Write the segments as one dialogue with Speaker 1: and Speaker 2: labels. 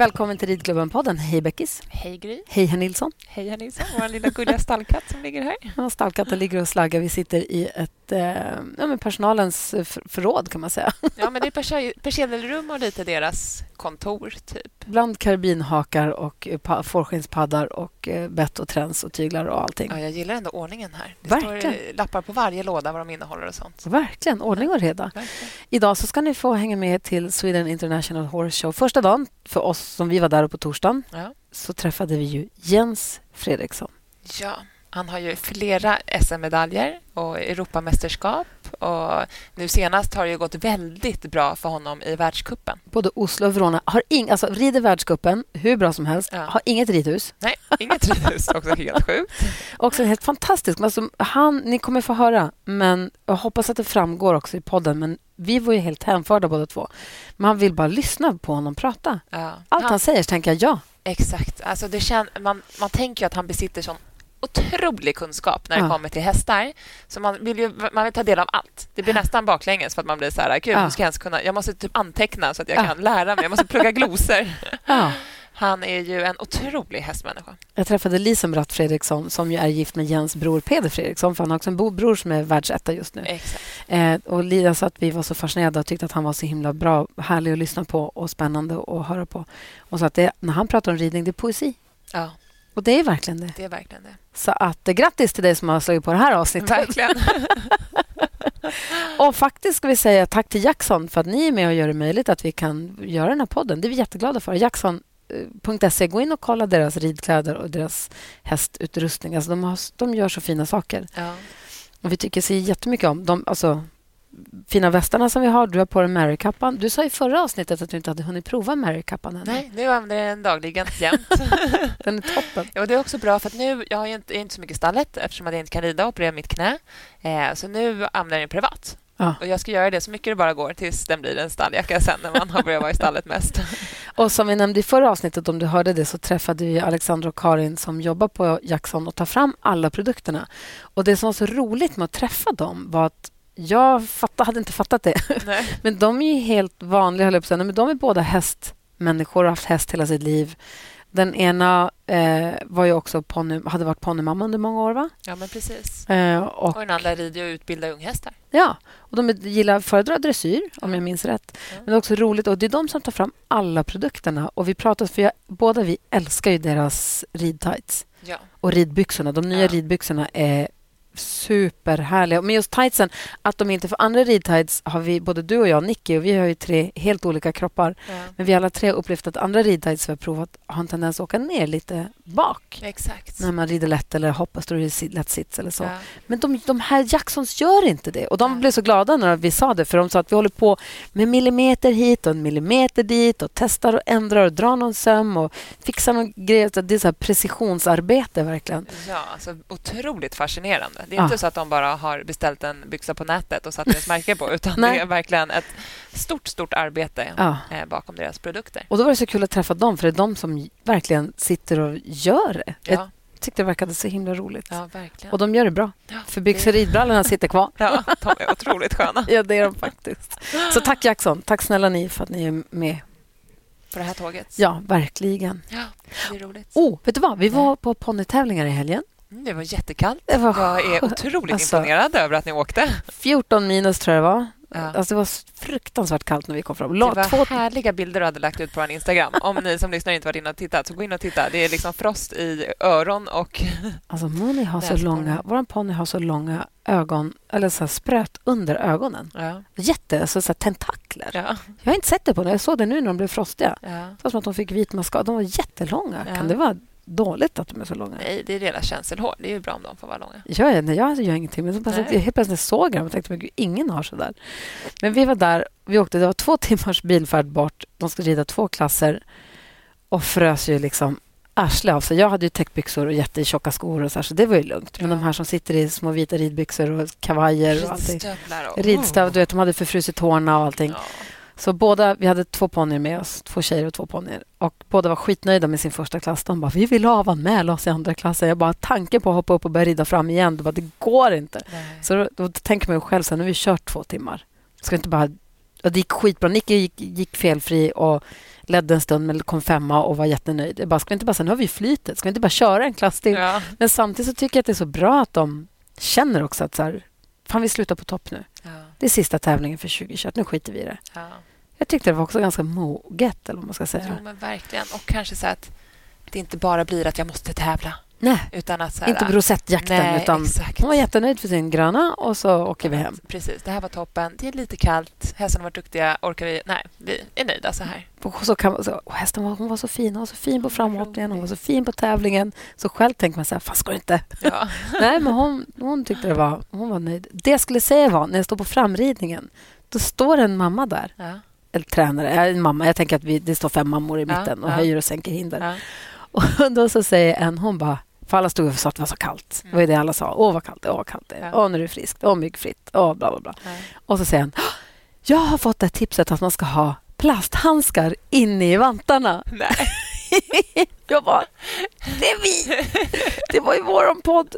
Speaker 1: Välkommen till Ridklubben-podden. Hej Beckis.
Speaker 2: Hej Gry.
Speaker 1: Hej herr Nilsson.
Speaker 2: Hej herr Nilsson, vår lilla gulliga stallkatt som ligger här.
Speaker 1: Ja, stallkatten ligger och slaggar. Vi sitter i ett, eh, ja, men personalens förråd kan man säga.
Speaker 2: Ja, men det är persiennelrum och lite deras kontor, typ.
Speaker 1: Bland karbinhakar och eh, fårskinnspaddar och eh, bett och träns och tyglar och allting.
Speaker 2: Ja, jag gillar ändå ordningen här. Det
Speaker 1: Verkligen.
Speaker 2: står lappar på varje låda vad de innehåller och sånt.
Speaker 1: Verkligen, ordning och reda.
Speaker 2: Verkligen.
Speaker 1: Idag så ska ni få hänga med till Sweden International Horse Show. Första dagen för oss som vi var där på torsdagen
Speaker 2: Ja.
Speaker 1: så träffade vi ju Jens Fredriksson.
Speaker 2: ja, han har ju flera SM-medaljer och Europamästerskap. Och nu senast har det gått väldigt bra för honom i världskuppen.
Speaker 1: Både Oslo och Verona har ing, alltså, rider världscupen hur bra som helst,
Speaker 2: Ja.
Speaker 1: har inget ridhus.
Speaker 2: Nej, inget ridhus. Också helt sjukt.
Speaker 1: Också helt fantastisk. Alltså, han, ni kommer få höra, men jag hoppas att det framgår också i podden. Men vi var ju helt hänförda båda två. Man vill bara lyssna på honom prata.
Speaker 2: Ja.
Speaker 1: Allt han säger så tänker jag ja.
Speaker 2: Exakt. Alltså det kän, man, man tänker ju att han besitter sån otrolig kunskap när det
Speaker 1: Ja.
Speaker 2: kommer till hästar. Så man vill, ju, man vill ta del av allt. Det blir nästan baklänges för att man blir så här, gud,
Speaker 1: Ja.
Speaker 2: ska jag, kunna, jag måste typ anteckna så att jag
Speaker 1: Ja.
Speaker 2: kan lära mig. Jag måste plugga glosor.
Speaker 1: ja.
Speaker 2: Han är ju en otrolig hästmänniska.
Speaker 1: Jag träffade Lisenbratt Fredriksson som ju är gift med Jens bror Peder Fredriksson. För han har också en bror som är världsetta just nu.
Speaker 2: Exakt.
Speaker 1: Eh, och Lia sa att vi var så fascinerade och tyckte att han var så himla bra, härlig att lyssna på och spännande att höra på. Och så att det, när han pratar om ridning, det är poesi.
Speaker 2: Ja,
Speaker 1: Och det är verkligen det.
Speaker 2: det är verkligen det.
Speaker 1: Så att, eh, grattis till dig som har slagit på det här avsnittet.
Speaker 2: Verkligen.
Speaker 1: Och faktiskt ska vi säga tack till Jackson för att ni är med och gör det möjligt att vi kan göra den här podden. Det är vi jätteglada för. Jackson.se, gå in och kolla deras ridkläder och deras hästutrustning. Alltså de, har, de gör så fina saker.
Speaker 2: Ja.
Speaker 1: Och vi tycker så jättemycket om de alltså, fina västarna som vi har. Du har på dig Mary-kappan. Du sa i förra avsnittet att du inte hade hunnit prova Mary-kappan än.
Speaker 2: Nej, nu använder jag den dagligen jämt.
Speaker 1: Den är toppen.
Speaker 2: Ja, och det är också bra för att nu, jag har inte, jag inte så mycket i stallet eftersom jag inte kan rida och operera mitt knä. Eh, så nu använder jag den privat.
Speaker 1: Ja.
Speaker 2: Och jag ska göra det så mycket det bara går tills den blir en stalljacka sen när man har börjat vara i stallet mest.
Speaker 1: Och som vi nämnde i förra avsnittet, om du hörde det, så träffade vi Alexandra och Karin som jobbar på Jackson och tar fram alla produkterna. Och Det som var så roligt med att träffa dem var att jag fatta, hade inte fattat det.
Speaker 2: Nej.
Speaker 1: Men de är ju helt vanliga, höll jag på. Men de är båda hästmänniskor och har haft häst hela sitt liv. Den ena eh, var ju också ponny, hade varit ponnymamma under många år. Va?
Speaker 2: Ja, men precis.
Speaker 1: Eh,
Speaker 2: Och
Speaker 1: och,
Speaker 2: den andra rider och utbildar unghästar.
Speaker 1: ja, och de gillar föredrar dressyr, om jag minns rätt.
Speaker 2: Ja.
Speaker 1: Men det är också roligt. Och Det är de som tar fram alla produkterna. Och vi pratar, för jag, Båda vi älskar ju deras ridtights
Speaker 2: Ja.
Speaker 1: och ridbyxorna. De nya
Speaker 2: Ja.
Speaker 1: ridbyxorna är superhärliga. Men just tightsen, att de inte... För andra ridtights har vi, både du och jag, Nicky, och vi har ju tre helt olika kroppar.
Speaker 2: ja.
Speaker 1: Men vi alla tre har upplevt att andra ridtights vi har provat har en tendens att åka ner lite bak.
Speaker 2: Exakt.
Speaker 1: När man rider lätt eller hoppar, står i lätt sits eller så.
Speaker 2: Ja.
Speaker 1: Men de, de här Jacksons gör inte det. Och De
Speaker 2: Nej.
Speaker 1: blev så glada när vi sa det, för de sa att vi håller på med millimeter hit och en millimeter dit och testar och ändrar och drar någon söm och fixar någon grej. Så Det är så här precisionsarbete, verkligen.
Speaker 2: Ja, alltså otroligt fascinerande. Det är inte så att de bara har beställt en byxa på nätet och satt deras märke på, utan det är verkligen ett stort, stort arbete
Speaker 1: Ja.
Speaker 2: eh, bakom deras produkter.
Speaker 1: Och Då var det så kul att träffa dem, för det är de som verkligen sitter och gör det. Jag
Speaker 2: Ja,
Speaker 1: tyckte det verkade så himla roligt.
Speaker 2: ja.
Speaker 1: Och de gör det bra,
Speaker 2: Ja,
Speaker 1: för
Speaker 2: det-
Speaker 1: byxor ridbrallorna sitter kvar.
Speaker 2: Ja, de är otroligt sköna
Speaker 1: Ja, det är de faktiskt. Så tack Jackson. Tack snälla ni för att ni är med.
Speaker 2: på det här tåget.
Speaker 1: Ja, verkligen.
Speaker 2: Ja, det är roligt.
Speaker 1: Oh, vet du vad? Vi var på ponnytävlingar i helgen.
Speaker 2: Mm, Det var jättekallt.
Speaker 1: Det var
Speaker 2: Jag är otroligt
Speaker 1: Alltså-
Speaker 2: imponerad över att ni åkte.
Speaker 1: 14 minus tror jag det var.
Speaker 2: Ja.
Speaker 1: Alltså, det var fruktansvärt kallt när vi kom fram.
Speaker 2: Det var
Speaker 1: två,
Speaker 2: härliga bilder du hade lagt ut på vår Instagram. Om ni som lyssnar inte varit inne och tittat, så gå in och titta. Det är liksom frost i öron och...
Speaker 1: alltså, Moni har så långa, vår ponny har så långa ögon, eller så här spröt under ögonen.
Speaker 2: Ja,
Speaker 1: Jätte, alltså, så tentakler.
Speaker 2: ja,
Speaker 1: Jag har inte sett det på den. Jag såg det nu när de blev frostiga.
Speaker 2: ja.
Speaker 1: Det var som att de fick vit mascara. De var jättelånga.
Speaker 2: Ja.
Speaker 1: Kan det vara dåligt att de är så långa?
Speaker 2: Nej, det är deras känselhår. Det är ju bra om de får vara långa.
Speaker 1: Är, nej, jag gör ingenting. Men så
Speaker 2: Nej.
Speaker 1: jag helt plötsligt såg jag dem och tänkte att ingen har så där. Men vi var där. Vi åkte, det var två timmars bilfärd bort. De skulle rida två klasser och frös ju liksom arsle av sig. Jag hade ju täckbyxor och jättetjocka skor och så, här, så det var ju lugnt. Men
Speaker 2: Ja.
Speaker 1: de här som sitter i små vita ridbyxor och kavajer och allting.
Speaker 2: Ridstövlar och...
Speaker 1: Ridstav, du vet, de hade förfrusit tårna och allting.
Speaker 2: Ja.
Speaker 1: Så båda, vi hade två ponnyer med oss, två tjejer och två ponnyer. Och båda var skitnöjda med sin första klass. De bara, vi vill avanmäla oss i andra klassen. Jag bara, tanken på att hoppa upp och börja rida fram igen, då bara, det går inte.
Speaker 2: Nej.
Speaker 1: Så då, då tänker man ju själv, så här, nu har vi kört två timmar. Ska inte bara... Och det gick skitbra. Nicky gick, gick felfri och ledde en stund, men kom femma och var jättenöjd. Jag bara, ska vi inte bara säga, nu har vi flytet, ska vi inte bara köra en klass till?
Speaker 2: Ja.
Speaker 1: Men samtidigt så tycker jag att det är så bra att de känner också att så här, fan vi slutar på topp nu.
Speaker 2: Ja.
Speaker 1: Det är sista tävlingen för 2021, nu skiter vi i det.
Speaker 2: Ja.
Speaker 1: Jag tyckte det var också ganska moget, eller vad man ska säga.
Speaker 2: Jo, men verkligen. Och kanske så att det inte bara blir att jag måste tävla.
Speaker 1: Nej,
Speaker 2: Utan att så här,
Speaker 1: inte rosettjakten,
Speaker 2: Nej,
Speaker 1: utan
Speaker 2: exakt.
Speaker 1: hon var jättenöjd för sin gröna och så åker vi hem.
Speaker 2: Precis, det här var toppen. Det är lite kallt. Hästarna varit duktiga. Orkar vi? Nej, vi är nöjda så här.
Speaker 1: Och så kan så, och hästen var, hon var så fin. Hon var så fin på framhoppningen, hon var så fin på tävlingen. Så själv tänker man så här, fast ska det inte?
Speaker 2: Ja.
Speaker 1: Nej, men hon, hon tyckte det var... Hon var nöjd. Det jag skulle säga var, när jag står på framridningen, då står en mamma där.
Speaker 2: Ja.
Speaker 1: Eller tränare, ja, en mamma. Jag tänker att vi, det står fem mammor i
Speaker 2: Ja,
Speaker 1: mitten och
Speaker 2: ja.
Speaker 1: höjer och sänker hinder.
Speaker 2: Ja.
Speaker 1: Och då så säger en, hon bara... För alla stod och sa att det var så kallt. Det var ju det alla sa. Åh, vad kallt det är. Åh, vad kallt det är.
Speaker 2: Ja.
Speaker 1: Åh, nu är det friskt. Åh, myggfritt. Åh, bla, bla, bla.
Speaker 2: Ja.
Speaker 1: Och så säger han, jag har fått det tipset att man ska ha plasthandskar inne i vantarna.
Speaker 2: Nej.
Speaker 1: Jag bara, det är vi! Det var i vår podd.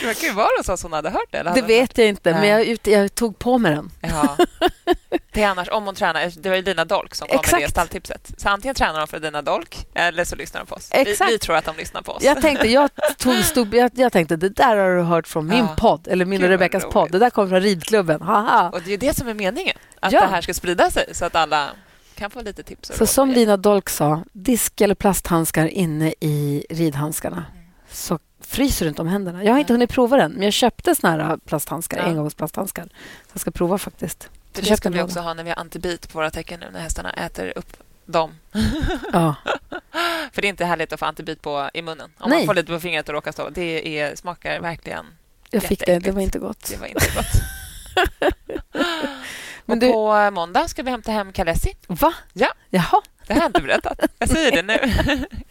Speaker 2: Det verkar ju vara så att hon hade hört det.
Speaker 1: Det
Speaker 2: hade hon
Speaker 1: vet jag inte, men
Speaker 2: Nej.
Speaker 1: jag, ut- jag tog på mig den.
Speaker 2: Ja. Det är annars, om hon tränar, det var ju Dina Dolk som kom med det stalltipset. Så antingen tränar de för Dina Dolk eller så lyssnar de på oss. Vi, vi tror att de lyssnar på oss.
Speaker 1: Jag tänkte, jag tog, stod, jag, jag tänkte det där har du hört från min
Speaker 2: Ja.
Speaker 1: podd, eller min och Rebeckas podd. Det där kommer från ridklubben. Haha.
Speaker 2: Och det är ju det som är meningen, att
Speaker 1: Ja.
Speaker 2: det här ska sprida sig så att alla kan få lite tips.
Speaker 1: Så som Lina Dolk sa, disk eller plasthandskar inne i ridhandskarna. Så fryser du inte om händerna. Jag har inte hunnit prova den, men jag köpte såna här plasthandskar,
Speaker 2: Ja.
Speaker 1: engångsplasthandskar. Så jag ska prova faktiskt.
Speaker 2: För det ska vi också ha när vi har antibit på våra tecken nu när hästarna äter upp dem.
Speaker 1: Ja.
Speaker 2: För det är inte härligt att få antibit på i munnen. Om
Speaker 1: Nej.
Speaker 2: man får lite på fingret och råkar stå. Det är, smakar verkligen...
Speaker 1: Jag fick det, det var inte gott.
Speaker 2: Det var inte gott.
Speaker 1: Men du-
Speaker 2: på måndag ska vi hämta hem Kalessi.
Speaker 1: Va?
Speaker 2: Ja.
Speaker 1: Jaha.
Speaker 2: Det har jag inte berättat. Jag säger det nu.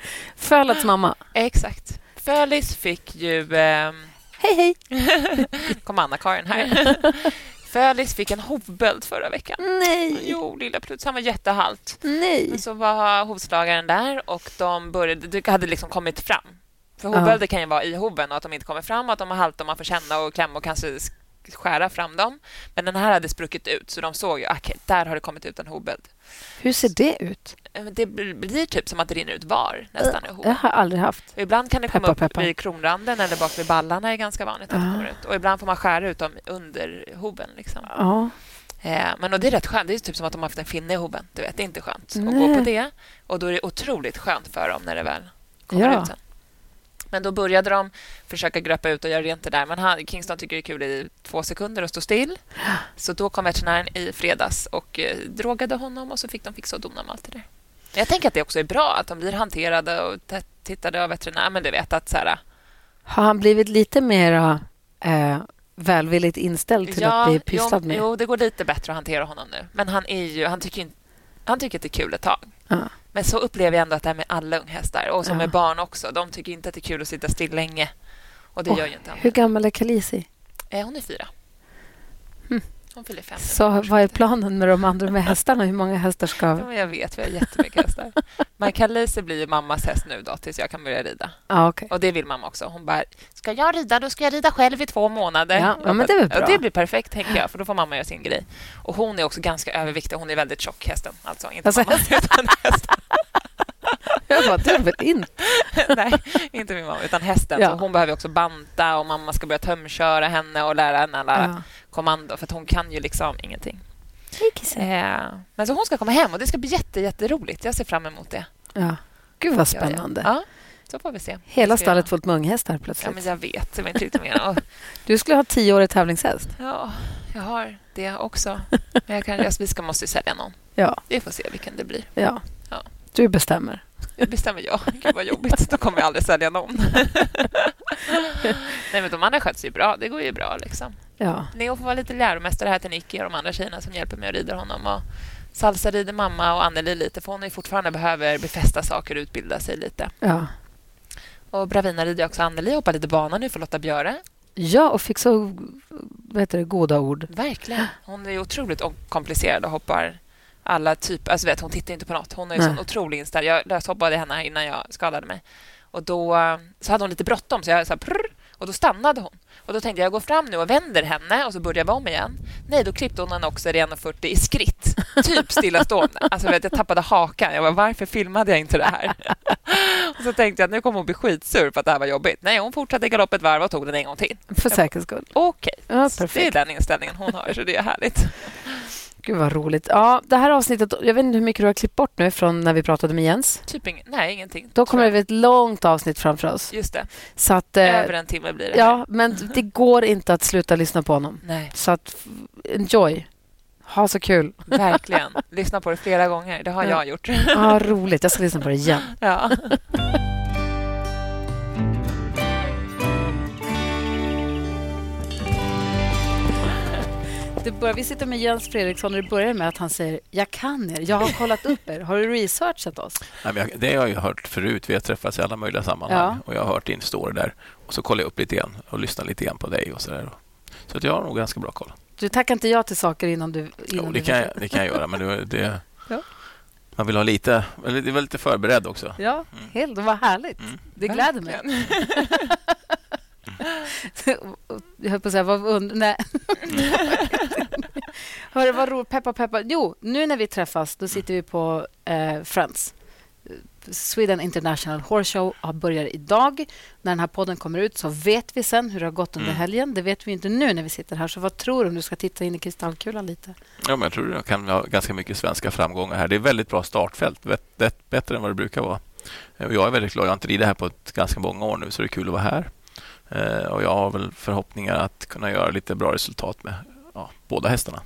Speaker 1: Fölats mamma.
Speaker 2: Exakt. Fölis fick ju... ehm,
Speaker 1: Hej, hej.
Speaker 2: kom Anna-Karin här. Fölis fick en hovböld förra veckan.
Speaker 1: Nej,
Speaker 2: Jo, lilla Pluts. Han var jättehalt.
Speaker 1: nej.
Speaker 2: Men så var hovslagaren där och de började, det hade liksom kommit fram. För hovbölder kan ju vara i hoven och att de inte kommer fram och att de har halt och man får känna och klämma och kanske sk- skära fram dem. Men den här hade spruckit ut så de såg ju, okej, där har det kommit ut en hovböld.
Speaker 1: Hur ser det ut?
Speaker 2: Eh, Det blir typ som att det rinner ut var nästan ur
Speaker 1: Jag har aldrig haft.
Speaker 2: Och ibland kan det komma upp
Speaker 1: peppar.
Speaker 2: vid kronranden eller bak vid ballarna är ganska vanligt att det
Speaker 1: Ah.
Speaker 2: kommer ut. Och ibland får man skära ut dem under hoven. Liksom. Eh, men och det är rätt skönt. Det är typ som att de har haft en finne i hoven. Du vet, det är inte skönt att
Speaker 1: Nej.
Speaker 2: gå på det. Och då är det otroligt skönt för dem när det väl kommer
Speaker 1: Ja.
Speaker 2: ut sen. Men då började de försöka gröpa ut och göra rent det där. Men han, Kingston tycker det är kul i två sekunder att stå still. Så då kom veterinären i fredags och eh, drogade honom och så fick de fixa och dona med allt det där. Jag tänker att det också är bra att de blir hanterade och tittade av veterinär. Men du vet att så här,
Speaker 1: Har han blivit lite mer eh, välvilligt inställd till att bli pysslad
Speaker 2: jo,
Speaker 1: med?
Speaker 2: Jo, det går lite bättre att hantera honom nu. Men han, är ju, han, tycker, han tycker att det är kul ett tag.
Speaker 1: Ja.
Speaker 2: Men så upplever jag ändå att det är med alla unghästar och som
Speaker 1: Ja.
Speaker 2: med barn också. De tycker inte att det är kul att sitta still länge. Och det
Speaker 1: Och
Speaker 2: gör ju inte han.
Speaker 1: Hur gammal är Kalisi?
Speaker 2: Eh, hon är fyra. Hon fyller fem. nu.
Speaker 1: Så vad är planen med de andra med hästarna? Hur många hästar
Speaker 2: Ja,
Speaker 1: ska...
Speaker 2: men jag vet, vi har jättemycket hästar. Men Kalise blir ju mammas häst nu då, tills jag kan börja rida.
Speaker 1: Ja, okej.
Speaker 2: Och det vill mamma också. Hon bara, ska jag rida, då ska jag rida själv i två månader.
Speaker 1: Ja, ja, men det är väl
Speaker 2: Ja,
Speaker 1: bra.
Speaker 2: det blir perfekt, tänker jag, för då får mamma göra sin grej. Och hon är också ganska överviktig. Hon är väldigt tjock, hästen. Alltså, inte
Speaker 1: Alltså,
Speaker 2: mamma, utan hästen.
Speaker 1: Jag bara, är väl inte...
Speaker 2: Nej, inte min mamma, utan hästen.
Speaker 1: Ja.
Speaker 2: Så hon behöver också banta och mamma ska börja tömköra henne och lära henne alla
Speaker 1: Ja.
Speaker 2: kommando, för hon kan ju liksom ingenting. Eh, men så hon ska komma hem och det ska bli jätte, jätteroligt. Jag ser fram emot det.
Speaker 1: Ja. Gud, vad
Speaker 2: Ja, ja.
Speaker 1: spännande.
Speaker 2: Ja, så får vi se.
Speaker 1: Hela stallet
Speaker 2: jag-
Speaker 1: fullt med unghästar
Speaker 2: Ja,
Speaker 1: plötsligt.
Speaker 2: men jag vet. Det var inte riktigt mer. Och,
Speaker 1: Du skulle ha tioårig tävlingshäst.
Speaker 2: ja, jag har det också. Men jag kan, vi ska måste sälja någon.
Speaker 1: Ja.
Speaker 2: Vi får se vilken det blir.
Speaker 1: ja.
Speaker 2: Ja.
Speaker 1: Du bestämmer.
Speaker 2: Det bestämmer jag. Gud, vad jobbigt. Då kommer jag aldrig sälja någon. Nej, men de andra sköts ju bra. Det går ju bra. liksom.
Speaker 1: Ja.
Speaker 2: Neo får vara lite läromästare här till Nicky och de andra tjejerna som hjälper mig och rider honom. Och Salsa rider mamma och Anneli lite, för hon är fortfarande behöver befästa saker och utbilda sig lite.
Speaker 1: Ja.
Speaker 2: Och Bravina rider också Anneli, hoppar lite bana nu för Lotta Björe.
Speaker 1: ja, och fick så vad heter det, goda ord.
Speaker 2: Verkligen. Hon är otroligt komplicerad och hoppar alla typer. Alltså vet, hon tittar inte på något. Hon är
Speaker 1: Nej.
Speaker 2: sån otrolig inställning. Jag löshoppade henne innan jag skadade mig. Och då så hade hon lite bråttom, så jag så här, prr, och då stannade hon. Och Då tänkte jag, jag går fram nu och vänder henne och så börjar vi om igen. Nej, då klippte hon henne också i 1,40 i skritt. typ stillastående. Alltså, vet, jag tappade hakan. Jag bara, varför filmade jag inte det här? och så tänkte jag nu kommer hon bli skitsur för att det här var jobbigt. Nej, hon fortsatte galopp ett varv och tog den en gång till.
Speaker 1: För säkerhets skull.
Speaker 2: Okej,
Speaker 1: Ja,
Speaker 2: det är den inställningen hon har, så det är härligt.
Speaker 1: Gud, vad roligt. Ja, det här avsnittet, jag vet inte hur mycket du har klippt bort nu från när vi pratade med Jens.
Speaker 2: Typ ing- nej, ingenting.
Speaker 1: Då kommer det ett långt avsnitt framför oss.
Speaker 2: Just det,
Speaker 1: Så att, eh,
Speaker 2: över en timme blir det.
Speaker 1: ja, men det går inte att sluta lyssna på honom.
Speaker 2: Nej,
Speaker 1: Så att, enjoy. Ha så kul.
Speaker 2: verkligen. Lyssna på det flera gånger. Det har
Speaker 1: Ja.
Speaker 2: jag gjort.
Speaker 1: Ja, roligt. Jag ska lyssna på det igen.
Speaker 2: Ja.
Speaker 1: Det börjar, vi sitter med Jens Fredriksson och det börjar med att han säger jag kan er, jag har kollat upp er. Har du researchat oss?
Speaker 3: Nej, men jag, det har jag hört förut. Vi har träffats i alla möjliga sammanhang
Speaker 1: Ja.
Speaker 3: och jag har hört din story där. Och så kollar jag upp lite grann och lyssnar lite grann på dig och så där. Så att jag har nog ganska bra koll.
Speaker 1: Du tackar inte ja till saker innan du... Innan
Speaker 3: Jo, det
Speaker 1: du
Speaker 3: kan, jag, det kan jag göra, men det, det,
Speaker 1: Ja.
Speaker 3: man vill ha lite, eller det är väl lite förberedd också.
Speaker 1: Ja, helt. Det var härligt.
Speaker 3: Mm.
Speaker 1: Det gläder mig. Jag höll på att säga, vad und- Nej. Hörru, vad roligt. Peppa, peppa. Jo, nu när vi träffas, då sitter vi på eh, Friends. Sweden International Horse Show har- börjar idag. När den här podden kommer ut så vet vi sen hur det har gått under
Speaker 3: Mm.
Speaker 1: helgen. Det vet vi inte nu när vi sitter här. Så vad tror du om du ska titta in i kristallkulan lite?
Speaker 3: Ja, men jag tror jag kan ha ganska mycket svenska framgångar här. Det är väldigt bra startfält, det- bättre än vad det brukar vara. Jag är väldigt glad. Jag har inte ridit här på ett ganska många år nu, så det är kul att vara här. Eh, Och jag har väl förhoppningar att kunna göra lite bra resultat med ja, båda hästarna.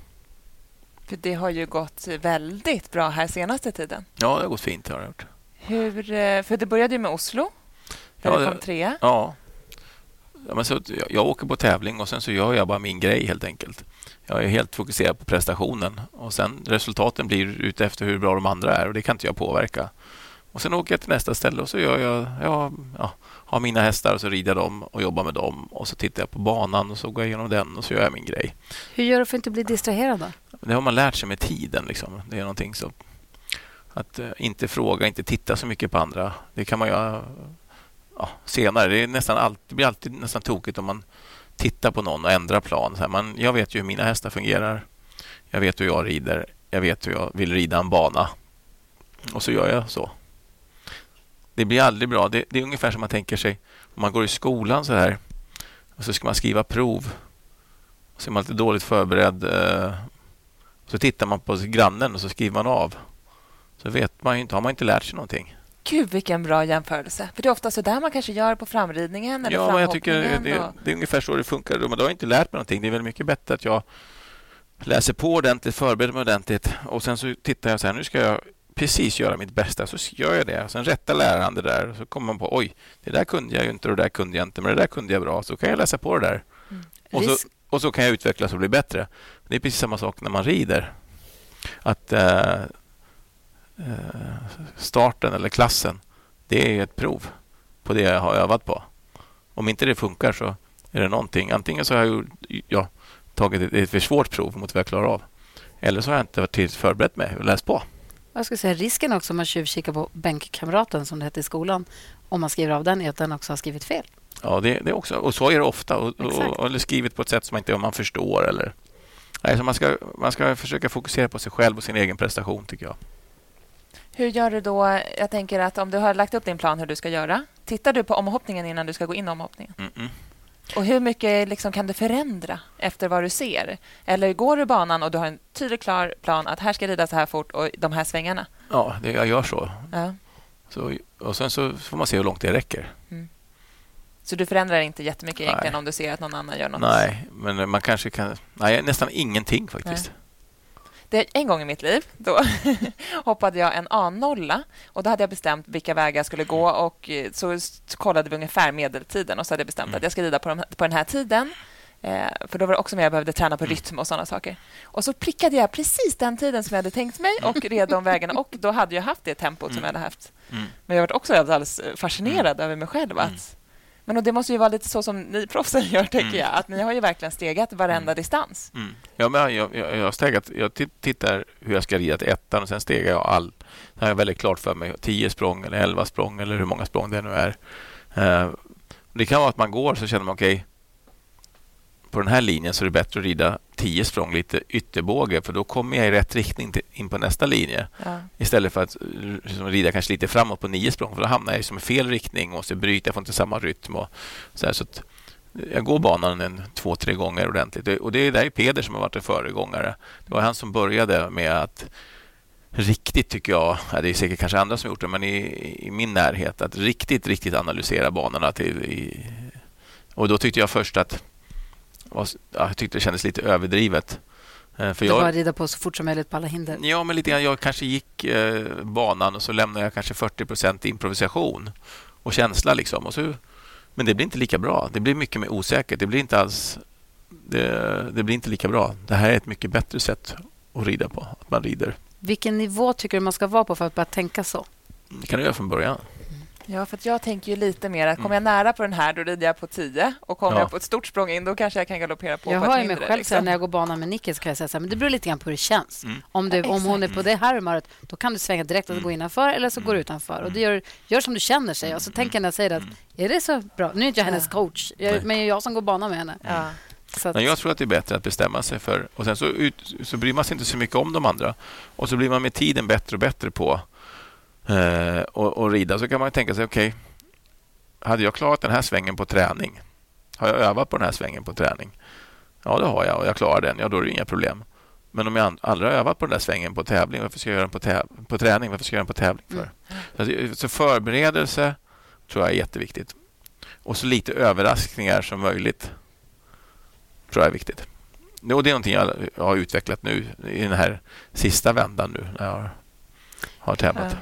Speaker 2: För det har ju gått väldigt bra här senaste tiden.
Speaker 3: Ja, det har gått fint. Har det gjort.
Speaker 2: Hur, eh, för det började ju med Oslo, där
Speaker 3: Ja,
Speaker 2: du kom trea.
Speaker 3: Ja. ja men så, jag, jag åker på tävling och sen så gör jag bara min grej helt enkelt. Jag är helt fokuserad på prestationen och sen resultaten blir ute efter hur bra de andra är och det kan inte jag påverka. Och Sen åker jag till nästa ställe och så gör jag, jag ja, har mina hästar och så rider jag dem och jobbar med dem och så tittar jag på banan och så går jag igenom den och så gör jag min grej.
Speaker 1: Hur gör du för att inte bli distraherad? Då?
Speaker 3: Det har man lärt sig med tiden. Liksom. Det är någonting så att eh, inte fråga, inte titta så mycket på andra. Det kan man göra ja, senare. Det, är nästan alltid, det blir alltid nästan tokigt om man tittar på någon och ändrar plan. Så här, man, jag vet ju hur mina hästar fungerar. Jag vet hur jag rider. Jag vet hur jag vill rida en bana. Och så gör jag så. Det blir aldrig bra. Det, det är ungefär som man tänker sig om man går i skolan så här och så ska man skriva prov. Så är man lite dåligt förberedd. Eh, så tittar man på grannen och så skriver man av. Så vet man ju inte, har man inte lärt sig någonting.
Speaker 2: Gud, vilken bra jämförelse. För det är ofta så där man kanske gör på framridningen eller
Speaker 3: Ja, jag tycker det,
Speaker 2: och...
Speaker 3: det är ungefär så det funkar. Men då har jag inte lärt mig någonting. Det är väl mycket bättre att jag läser på ordentligt, förbereder mig ordentligt och sen så tittar jag så här, nu ska jag precis göra mitt bästa, så gör jag det. Sen rättar läraren det där och så kommer man på, oj, det där kunde jag ju inte och det där kunde jag inte, men det där kunde jag bra, så kan jag läsa på det där. Och så, och så kan jag utvecklas och bli bättre. Det är precis samma sak när man rider. Att eh, eh, starten eller klassen, det är ett prov på det jag har övat på. Om inte det funkar så är det någonting. Antingen så har jag ja, tagit ett, ett för svårt prov mot vad jag klarar av. Eller så har jag inte varit tillräckligt förberett mig och läst på.
Speaker 1: Jag skulle säga risken också om man tjuvkikar på bänkkamraten som det hette i skolan, om man skriver av den, är att den också har skrivit fel.
Speaker 3: Ja, det, det också. Och så är det ofta. Och, och, eller skrivet på ett sätt som inte man förstår. Eller, nej, så man, ska, man ska försöka fokusera på sig själv och sin egen prestation, tycker jag.
Speaker 2: Hur gör du då? Jag tänker att om du har lagt upp din plan hur du ska göra, tittar du på omhoppningen innan du ska gå in i omhoppningen?
Speaker 3: Mm-mm.
Speaker 2: Och hur mycket liksom kan du förändra efter vad du ser? Eller går du banan och du har en tydlig, klar plan att här ska jag rida så här fort och de här svängarna?
Speaker 3: Ja, det, jag gör så.
Speaker 2: Ja.
Speaker 3: så. Och sen så får man se hur långt det räcker.
Speaker 2: Så du förändrar inte jättemycket egentligen
Speaker 3: Nej.
Speaker 2: om du ser att någon annan gör något?
Speaker 3: Nej, men man kanske kan... Nej, nästan ingenting faktiskt.
Speaker 2: Det, en gång i mitt liv då hoppade jag en A-nolla och då hade jag bestämt vilka vägar jag skulle gå och eh, så kollade vi ungefär medeltiden och så hade jag bestämt
Speaker 3: Mm.
Speaker 2: att jag ska rida på, de, på den här tiden. Eh, för då var det också med jag behövde träna
Speaker 3: Mm.
Speaker 2: på rytm och sådana saker. Och så prickade jag precis den tiden som jag hade tänkt mig och red de vägarna och då hade jag haft det tempot som
Speaker 3: Mm.
Speaker 2: jag hade haft.
Speaker 3: Mm.
Speaker 2: Men jag var också alldeles fascinerad över mig själv.
Speaker 3: Mm.
Speaker 2: Att, men och det måste ju vara lite så som ni proffsen gör, tänker
Speaker 3: Mm.
Speaker 2: jag. Att ni har ju verkligen stegat varenda
Speaker 3: Mm.
Speaker 2: distans.
Speaker 3: Mm. Ja, men jag, jag, jag, har stegat, jag ti- tittar hur jag ska rida till ettan och sen stegar jag all... Sen har jag väldigt klart för mig 10 språng eller 11 språng eller hur många språng det nu är. Eh, det kan vara att man går så känner man okej, på den här linjen så är det bättre att rida tio språng lite ytterbåge för då kommer jag i rätt riktning till, in på nästa linje. Ja. Istället för att liksom, rida kanske lite framåt på nio språng för då hamnar jag liksom i fel riktning och måste bryta, jag får inte samma rytm. Och så, här, så jag går banan en två, tre gånger ordentligt. Och det är där Peder som har varit en föregångare. Det var han som började med att riktigt, tycker jag, det är säkert kanske andra som gjort det, men i, i min närhet, att riktigt, riktigt analysera banorna. Till, i, och då tyckte jag först att ja, jag tyckte det kändes lite överdrivet.
Speaker 1: Eh, för du jag, rida på så fort som möjligt på alla hinder?
Speaker 3: Ja, men lite grann. Jag kanske gick eh, banan och så lämnade jag kanske 40% improvisation och känsla. Liksom. Och så, men det blir inte lika bra. Det blir mycket mer osäkert. Det blir inte alls... Det, det blir inte lika bra. Det här är ett mycket bättre sätt att rida på. Att man rider
Speaker 1: vilken nivå tycker du man ska vara på för att börja tänka så?
Speaker 3: Det kan du göra från början.
Speaker 2: Ja, för jag tänker ju lite mer att kommer jag nära på den här, då rider jag på 10 och kommer ja. jag på ett stort språng in, då kanske jag kan galoppera på
Speaker 1: Jag
Speaker 2: på
Speaker 1: har ju mig själv liksom. när jag går banan med Nicky, så kan jag säga så här, men det beror lite grann på hur det känns. Mm. Om, du, om hon är på det här humöret, då kan du svänga direkt och mm. gå innanför eller så går du utanför. Och du gör, gör som du känner sig. Och så tänker jag när jag säger att, är det så bra? Nu är inte jag hennes coach, jag, men det är jag som går banan med henne. Ja.
Speaker 3: Att... Jag tror att det är bättre att bestämma sig för... Och sen så, ut, så bryr man sig inte så mycket om de andra. Och så blir man med tiden bättre och bättre på eh, och, och rida. Så kan man tänka sig, okej, okay, hade jag klarat den här svängen på träning? Har jag övat på den här svängen på träning? Ja, det har jag och jag klarar den. Ja, då är det inga problem. Men om jag aldrig har övat på den där svängen på tävling, varför ska jag göra den på, täv- på träning? Varför ska jag göra den på tävling för? Mm. Så, så förberedelse tror jag är jätteviktigt. Och så lite överraskningar som möjligt tror jag är viktigt. Och det är någonting jag har utvecklat nu i den här sista vändan nu när jag har tävlat.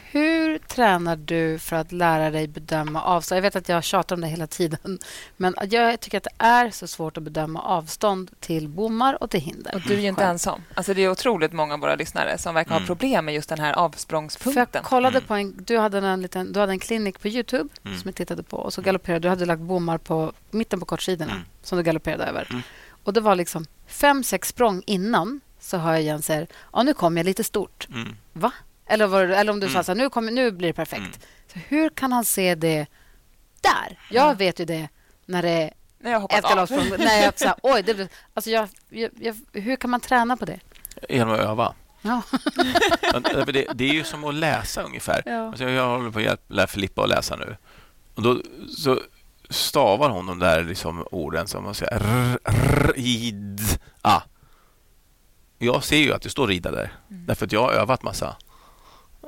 Speaker 1: Hur tränar du för att lära dig bedöma avstånd? Jag vet att jag tjatar om det hela tiden, men jag tycker att det är så svårt att bedöma avstånd till bommar och till hinder.
Speaker 2: Och du är ju inte ensam. Alltså det är otroligt många av våra lyssnare som verkar mm. ha problem med just den här avsprångspunkten.
Speaker 1: För jag kollade mm. på en, du, hade en liten, du hade en klinik på Youtube mm. som jag tittade på och så galopperade du. hade lagt bommar på mitten på kortsidorna mm. som du galopperade över. Mm. Och det var liksom fem, sex språng innan så hör jag igen säga ja, nu kommer jag lite stort. Mm. Va? Eller, var, eller om du mm. sa så här, nu, kommer, nu blir det perfekt. Mm. Så hur kan han se det där? Jag vet ju det när det är
Speaker 2: när jag ett
Speaker 1: galoppsprång. när jag så här, oj, det, alltså jag, jag, jag, hur kan man träna på det?
Speaker 3: Genom att öva.
Speaker 1: Ja.
Speaker 3: det, det, är ju som att läsa ungefär. Ja. Alltså jag håller på att lära Filippa att läsa nu. Och då, så stavar hon de där liksom orden som man säger rid ah. Jag ser ju att det står rida där, mm. därför att jag har övat massa.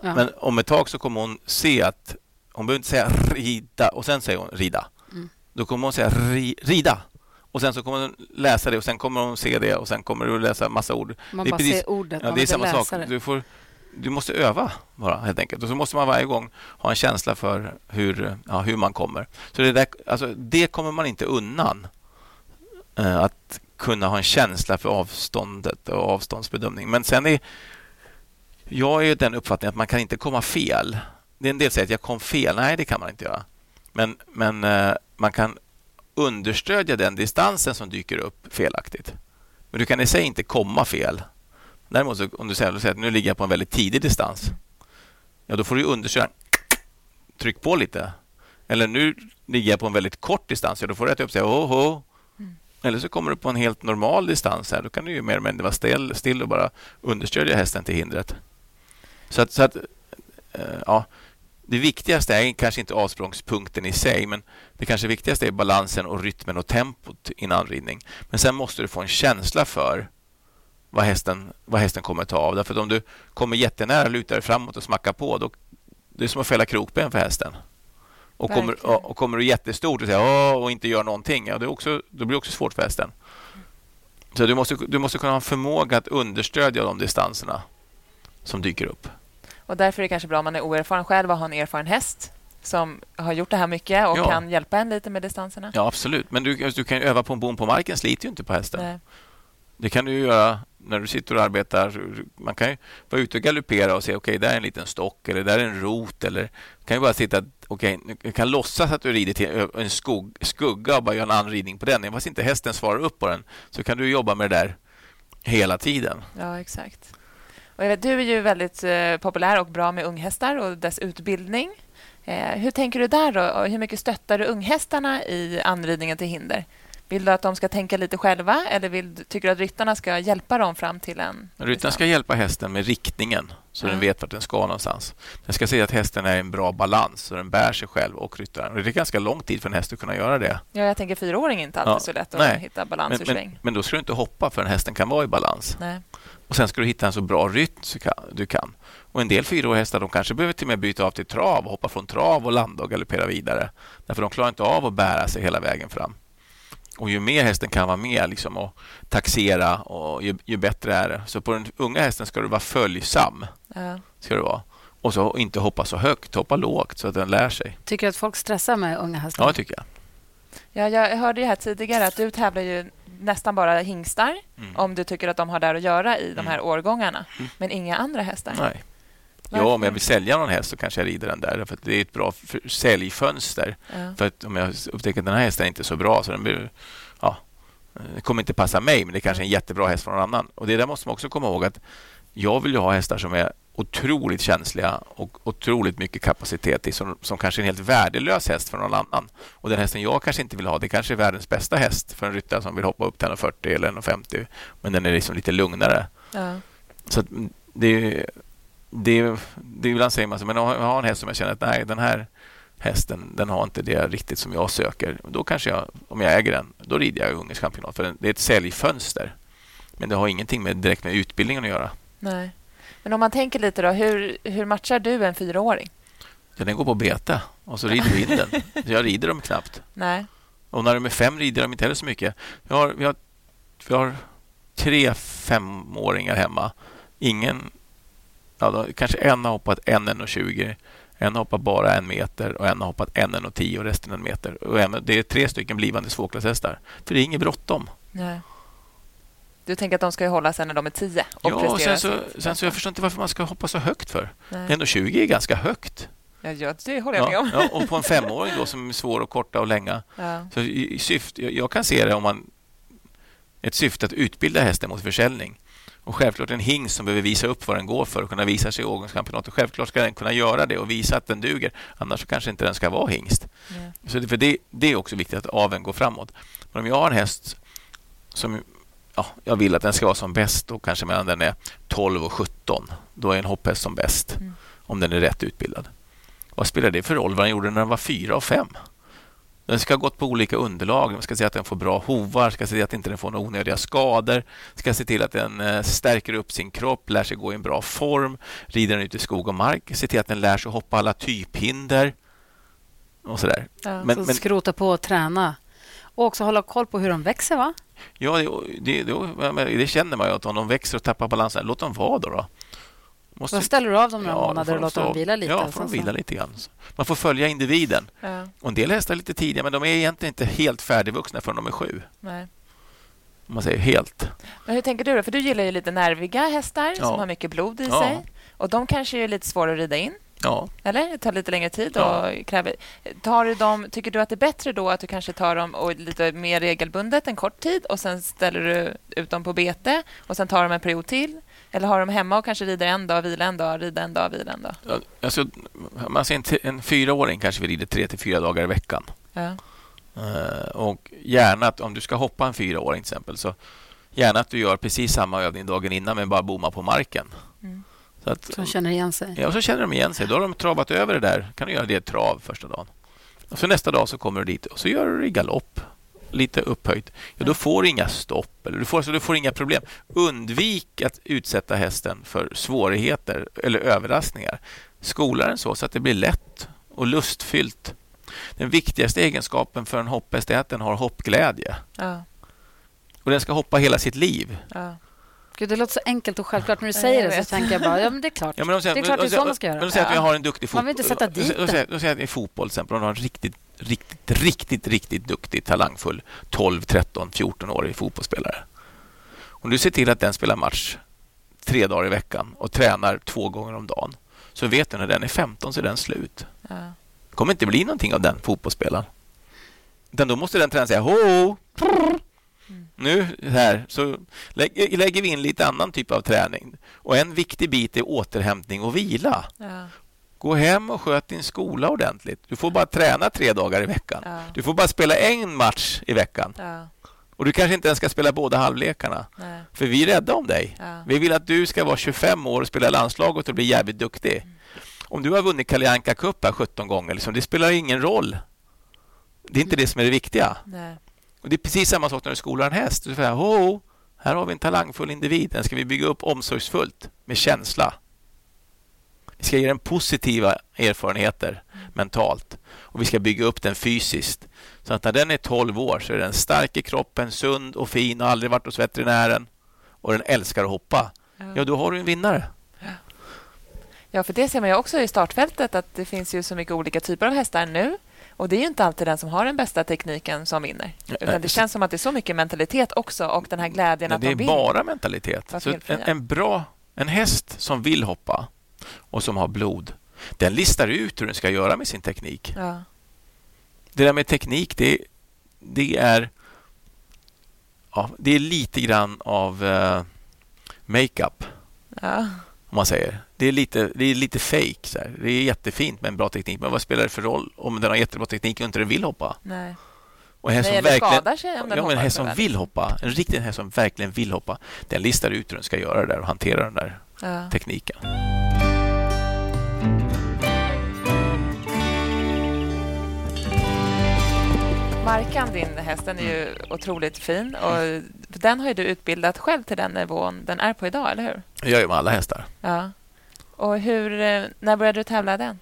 Speaker 3: Ja. Men om ett tag så kommer hon se att hon behöver inte säga rida och sen säger hon rida. Mm. Då kommer hon säga ri, rida och sen så kommer hon läsa det och sen kommer hon se det och sen kommer du läsa massa ord.
Speaker 1: Man det bara precis, ser ordet,
Speaker 3: ja, det är samma sak. Du får du måste öva bara helt enkelt. Och så måste man varje gång ha en känsla för hur, ja, hur man kommer. Så det, där, alltså, det kommer man inte undan. Eh, att kunna ha en känsla för avståndet och avståndsbedömning. Men sen är jag är den uppfattningen att man kan inte komma fel. Det är en del säger att jag kom fel. Nej, det kan man inte göra. Men, men eh, man kan understödja den distansen som dyker upp felaktigt. Men du kan i sig inte komma fel. Däremot så, om du säger, att nu ligger jag på en väldigt tidig distans, ja, då får du undersöka. Tryck på lite. Eller nu ligger jag på en väldigt kort distans, ja, då får du äta upp sig. Oh, oh. Mm. Eller så kommer du på en helt normal distans. här. Då kan du ju mer eller mindre vara still, still och bara understödja hästen till hindret. Så att, så att äh, ja, det viktigaste är kanske inte avsprångspunkten i sig, men det kanske viktigaste är balansen och rytmen och tempot i en anridning. Men sen måste du få en känsla för vad hästen, vad hästen kommer ta av. Därför att om du kommer jättenära, lutar dig framåt och smackar på, då, det är som att fälla krokben för hästen. Och kommer, och, och, kommer du jättestort och, säger, och inte gör någonting, ja, det, är också, då blir det också svårt för hästen. Så du måste, du måste kunna ha en förmåga att understödja de distanserna som dyker upp.
Speaker 2: Och Därför är det kanske bra om man är oerfaren själv och har en erfaren häst som har gjort det här mycket och ja. kan hjälpa en lite med distanserna.
Speaker 3: Ja, absolut. Men du, du kan öva på en bom på marken, sliter ju inte på hästen. Nej. Det kan du göra när du sitter och arbetar. Man kan ju vara ute och galoppera och se okej, okay, där är en liten stock eller där är en rot. Eller kan ju bara sitta okej, okay, du kan låtsas att du rider till en skog, skugga och bara göra en anridning på den. Fast inte hästen svarar upp på den så kan du jobba med det där hela tiden.
Speaker 2: Ja, exakt. Och vet, du är ju väldigt eh, populär och bra med unghästar och dess utbildning. Eh, hur tänker du där då? Och hur mycket stöttar du unghästarna i anridningen till hinder? Vill du att de ska tänka lite själva eller vill, tycker du att ryttarna ska hjälpa dem fram till en...
Speaker 3: Ryttaren ska hjälpa hästen med riktningen så
Speaker 2: Ja.
Speaker 3: den vet vart den ska någonstans. Den ska se att hästen är i en bra balans så den bär sig själv och ryttaren. Och det är ganska lång tid för en häst att kunna göra det.
Speaker 2: Ja, jag tänker fyraåring är inte alltid
Speaker 3: Ja,
Speaker 2: så lätt att
Speaker 3: nej.
Speaker 2: hitta balans
Speaker 3: Men,
Speaker 2: ur
Speaker 3: men,
Speaker 2: sväng.
Speaker 3: men då ska du inte hoppa förrän hästen kan vara i balans.
Speaker 2: Nej.
Speaker 3: Och Sen ska du hitta en så bra rytm du kan. Och En del fyraåriga hästar de kanske behöver till och med byta av till trav och hoppa från trav och landa och galoppera vidare. Därför de klarar inte av att bära sig hela vägen fram. Och Ju mer hästen kan vara med liksom, och taxera, och ju, ju bättre är det. Så på den unga hästen ska du vara följsam.
Speaker 2: Ja.
Speaker 3: Ska du vara. Och så inte hoppa så högt, hoppa lågt så att den lär sig.
Speaker 1: Tycker du att folk stressar med unga hästar?
Speaker 3: Ja, tycker jag.
Speaker 2: Ja, jag hörde ju här tidigare att du tävlar ju nästan bara hingstar
Speaker 3: Mm.
Speaker 2: om du tycker att de har där att göra i de
Speaker 3: Mm.
Speaker 2: här årgångarna, men inga andra hästar.
Speaker 3: Nej.
Speaker 2: Varför?
Speaker 3: Ja, om jag vill sälja någon häst så kanske jag rider den där. För det är ett bra för- säljfönster.
Speaker 2: Ja.
Speaker 3: För att om jag upptäcker att den här hästen är inte så bra så den blir, ja, det kommer inte passa mig men det är kanske är en jättebra häst från någon annan. Och Det där måste man också komma ihåg att jag vill ju ha hästar som är otroligt känsliga och otroligt mycket kapacitet i som, som kanske är en helt värdelös häst för någon annan. Och den hästen jag kanske inte vill ha, det kanske är världens bästa häst för en ryttare som vill hoppa upp till 1,40 eller 1,50 men den är liksom lite lugnare.
Speaker 2: Ja.
Speaker 3: Så att det, är- det, är- det är ibland säger man så, men jag har en häst som jag känner att nej, den här hästen den har inte det riktigt som jag söker. Då kanske jag, om jag äger den, då rider jag ungersk championat. För det är ett säljfönster. Men det har ingenting med, direkt med utbildningen att göra.
Speaker 2: Nej. Men om man tänker lite då, hur, hur matchar du en fyraåring?
Speaker 3: Ja, den går på bete och så rider vi in den. Så jag rider dem knappt.
Speaker 2: Nej.
Speaker 3: Och när de är fem rider de inte heller så mycket. Vi har, vi har, vi har tre femåringar hemma. Ingen... Ja, då, kanske en har hoppat en 1,20. En har hoppat bara en meter och en har hoppat en 1,10 och resten en meter. Och en, det är tre stycken blivande svårklasshästar. För det är inget bråttom.
Speaker 2: Nej. Du tänker att de ska hålla sen när de är tio och
Speaker 3: Ja, och sen så, sen så jag förstår inte varför man ska hoppa så högt för.
Speaker 2: Nej.
Speaker 3: 1,20 är ganska högt.
Speaker 2: Ja, det håller jag med om.
Speaker 3: ja, och på en femåring då som är svår att korta och länga.
Speaker 2: Ja.
Speaker 3: Så i, i syfte, jag, jag kan se det om man ett syfte att utbilda hästen mot försäljning. Och självklart en hingst som behöver visa upp vad den går för och kunna visa sig i årgångschampionatet. Självklart ska den kunna göra det och visa att den duger. Annars så kanske inte den ska vara hingst.
Speaker 2: Ja.
Speaker 3: Så det, för det, det är också viktigt att aveln går framåt. Men om jag har en häst som ja, jag vill att den ska vara som bäst och kanske mellan den är 12 och 17. Då är en hopphäst som bäst.
Speaker 2: Mm.
Speaker 3: Om den är rätt utbildad. Vad spelar det för roll vad den gjorde när den var 4 och 5? Den ska ha gått på olika underlag. Den ska se att den får bra hovar, ska se att inte den får några onödiga skador, ska se till att den eh, stärker upp sin kropp, lär sig gå i en bra form, rider den ut i skog och mark, se till att den lär sig hoppa alla typhinder och sådär.
Speaker 2: Ja.
Speaker 3: Men-
Speaker 1: så
Speaker 3: men-
Speaker 1: skrota på och träna. Och också hålla koll på hur de växer, va?
Speaker 3: Ja, det, det, det, känner man ju att om de växer och tappar balansen, låt dem vara då. då. Måste,
Speaker 1: Då ställer du av dem några
Speaker 3: Ja,
Speaker 1: månader
Speaker 3: får
Speaker 1: och låter dem vila lite.
Speaker 3: Ja, får de vila lite grann. Man får följa individen.
Speaker 2: Ja.
Speaker 3: Och en del hästar är lite tidiga, men de är egentligen inte helt färdigvuxna förrän de är sju.
Speaker 2: Nej.
Speaker 3: Om man säger helt.
Speaker 2: Men hur tänker du då? För du gillar ju lite nerviga hästar
Speaker 3: Ja.
Speaker 2: som har mycket blod i
Speaker 3: Ja.
Speaker 2: sig. Och de kanske är lite svåra att rida in.
Speaker 3: Ja,
Speaker 2: Eller? Det tar lite längre tid.
Speaker 3: Ja.
Speaker 2: Och kräver... tar du dem, tycker du att det är bättre då att du kanske tar dem och lite mer regelbundet en kort tid och sen ställer du ut dem på bete och sen tar de en period till? Eller har de hemma och kanske rider en dag, vila en dag, rida en dag, vila en dag?
Speaker 3: Ja, alltså, ser en, en fyraåring kanske vi rider tre till fyra dagar i veckan.
Speaker 2: Ja.
Speaker 3: Eh, och gärna att om du ska hoppa en fyraåring till exempel så gärna att du gör precis samma övning dagen innan men bara bommar på marken.
Speaker 2: Mm.
Speaker 3: Så att,
Speaker 1: de känner igen sig.
Speaker 3: Ja, och så känner de igen sig. Då har de travat över det där. kan du göra det trav första dagen. Och så nästa dag så kommer du dit och så gör du det i galopp. Lite upphöjt. Ja, då får du inga stopp. Eller du, får, så du får inga problem. Undvik att utsätta hästen för svårigheter eller överraskningar. Skola den så, så att det blir lätt och lustfyllt. Den viktigaste egenskapen för en hopphäst är att den har hoppglädje.
Speaker 2: Ja.
Speaker 3: Och den ska hoppa hela sitt liv.
Speaker 2: Ja.
Speaker 1: Gud, det låter så enkelt och självklart. När du säger det så tänker jag bara, ja men det är klart.
Speaker 3: Ja, men de säger,
Speaker 1: Det är klart det är så man ska göra.
Speaker 3: Men de säger att jag har en duktig fotboll.
Speaker 1: Man vill inte sätta dit
Speaker 3: de säger, de säger att i fotboll till exempel, om du har en riktigt, riktigt, riktigt, riktigt duktig, talangfull 12, 13, 14-årig fotbollsspelare. Om du ser till att den spelar match tre dagar i veckan och tränar två gånger om dagen så vet du när den är 15 så är den slut.
Speaker 2: Ja.
Speaker 3: Det kommer inte bli någonting av den fotbollsspelaren. Utan då måste den träna säga ho, nu här så lägger, lägger vi in lite annan typ av träning. Och En viktig bit är återhämtning och vila.
Speaker 2: Ja.
Speaker 3: Gå hem och sköt din skola ordentligt. Du får bara träna tre dagar i veckan.
Speaker 2: Ja.
Speaker 3: Du får bara spela en match i veckan.
Speaker 2: Ja.
Speaker 3: Och du kanske inte ens ska spela båda halvlekarna.
Speaker 2: Nej.
Speaker 3: För vi är rädda om dig.
Speaker 2: Ja.
Speaker 3: Vi vill att du ska vara 25 år och spela landslaget och bli jävligt duktig. Om du har vunnit Kalle Anka Cup här 17 gånger, liksom, det spelar ingen roll. Det är inte det som är det viktiga.
Speaker 2: Nej.
Speaker 3: Och Det är precis samma sak när du skolar en häst. Du säger, ho, här har vi en talangfull individ. Den ska vi bygga upp omsorgsfullt med känsla. Vi ska ge den positiva erfarenheter mentalt och vi ska bygga upp den fysiskt. Så att när den är 12 år så är den stark i kroppen, sund och fin och aldrig varit hos veterinären och den älskar att hoppa. Ja, då har du en vinnare.
Speaker 2: Ja, för det ser man ju också i startfältet att det finns ju så mycket olika typer av hästar nu. Och det är ju inte alltid den som har den bästa tekniken som vinner. Utan det känns som att det är så mycket mentalitet också och den här glädjen
Speaker 3: Nej,
Speaker 2: att
Speaker 3: det
Speaker 2: de
Speaker 3: är
Speaker 2: vill.
Speaker 3: bara mentalitet. Så en, en bra en häst som vill hoppa och som har blod, den listar ut hur den ska göra med sin teknik.
Speaker 2: Ja.
Speaker 3: Det där med teknik, det, det är ja, det är lite grann av uh, makeup,
Speaker 2: Ja.
Speaker 3: om man säger. Det är lite, det är lite fake. Så här. Det är jättefint med en bra teknik, men vad spelar det för roll om den har jättebra teknik och inte den vill hoppa?
Speaker 2: Nej.
Speaker 3: Och en som
Speaker 2: eller
Speaker 3: verkligen,
Speaker 2: skadar sig om den
Speaker 3: ja, men en häst som vill hoppa, en riktig häst som verkligen vill hoppa, den listar ut hur den ska göra det där och hantera den där
Speaker 2: Ja.
Speaker 3: tekniken.
Speaker 2: Markan, din häst, den är ju otroligt fin. Och den har ju du utbildat själv till den nivån den är på idag, eller hur?
Speaker 3: Det gör med alla hästar.
Speaker 2: Ja. Och hur, eh, när började du tävla den?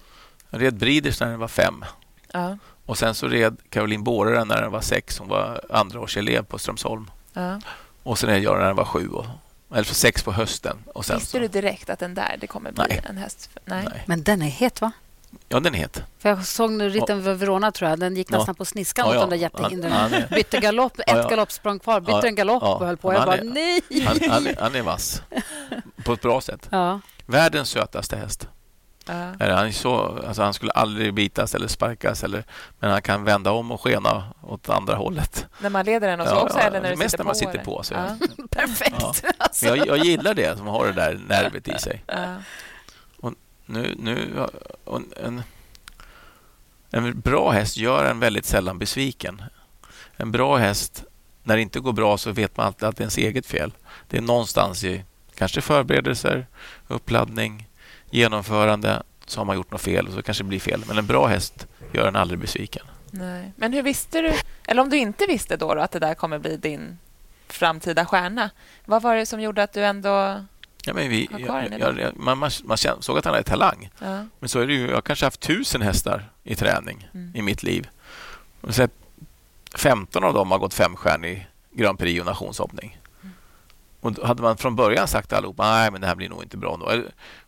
Speaker 3: Jag red Breeders när den var fem.
Speaker 2: Ja.
Speaker 3: Och sen så red Caroline Båre den när den var sex. Hon var andraårselev på Strömsholm.
Speaker 2: Ja.
Speaker 3: Och sen red jag när den var sju. Och, eller för sex på hösten. Och sen
Speaker 2: Visste
Speaker 3: så,
Speaker 2: du direkt att den där det kommer bli
Speaker 3: Nej.
Speaker 2: en häst? Nej.
Speaker 3: Nej.
Speaker 1: Men den är het, va?
Speaker 3: Ja, den är het.
Speaker 1: För jag såg nu ritten över Verona, tror jag. Den gick
Speaker 3: Ja.
Speaker 1: nästan på sniskan
Speaker 3: Ja, ja.
Speaker 1: de där jättehindren.
Speaker 3: Han- han är-
Speaker 1: Bytte galopp, ett
Speaker 3: Ja, ja.
Speaker 1: galoppsprång kvar. Bytte
Speaker 3: Ja,
Speaker 1: en galopp
Speaker 3: ja.
Speaker 1: och höll på. Jag
Speaker 3: han
Speaker 1: bara,
Speaker 3: är-
Speaker 1: nej!
Speaker 3: Han, han, är- han är vass. På ett bra sätt.
Speaker 1: Ja.
Speaker 3: Världens sötaste häst.
Speaker 2: Ja.
Speaker 3: Han, är så, alltså han skulle aldrig bitas eller sparkas. Eller, men han kan vända om och skena åt andra hållet.
Speaker 2: När man leder den och så
Speaker 3: Ja,
Speaker 2: också?
Speaker 3: ja,
Speaker 2: eller när du
Speaker 3: mest
Speaker 2: sitter
Speaker 3: när man
Speaker 2: på,
Speaker 3: sitter på, så
Speaker 2: Ja.
Speaker 1: Perfekt!
Speaker 3: Ja.
Speaker 1: Alltså.
Speaker 3: Men jag, jag gillar det, som har det där nervet i sig. Nu, nu, en, en bra häst gör en väldigt sällan besviken. En bra häst, när det inte går bra så vet man alltid att det är ens eget fel. Det är någonstans i kanske förberedelser, uppladdning, genomförande så har man gjort något fel och så kanske det blir fel. Men en bra häst gör en aldrig besviken.
Speaker 2: Nej. Men hur visste du, eller om du inte visste då, då att det där kommer bli din framtida stjärna. Vad var det som gjorde att du ändå...
Speaker 3: Ja, men vi,
Speaker 2: den
Speaker 3: jag, jag, man, man, man såg att han hade talang.
Speaker 2: Ja.
Speaker 3: Men så är det ju, jag har kanske haft tusen hästar i träning
Speaker 2: Mm.
Speaker 3: i mitt liv. Och så att 15 av dem har gått femstjärnig Grand Prix och nationshoppning. Och då hade man från början sagt allihopa nej men det här blir nog inte bra. Då.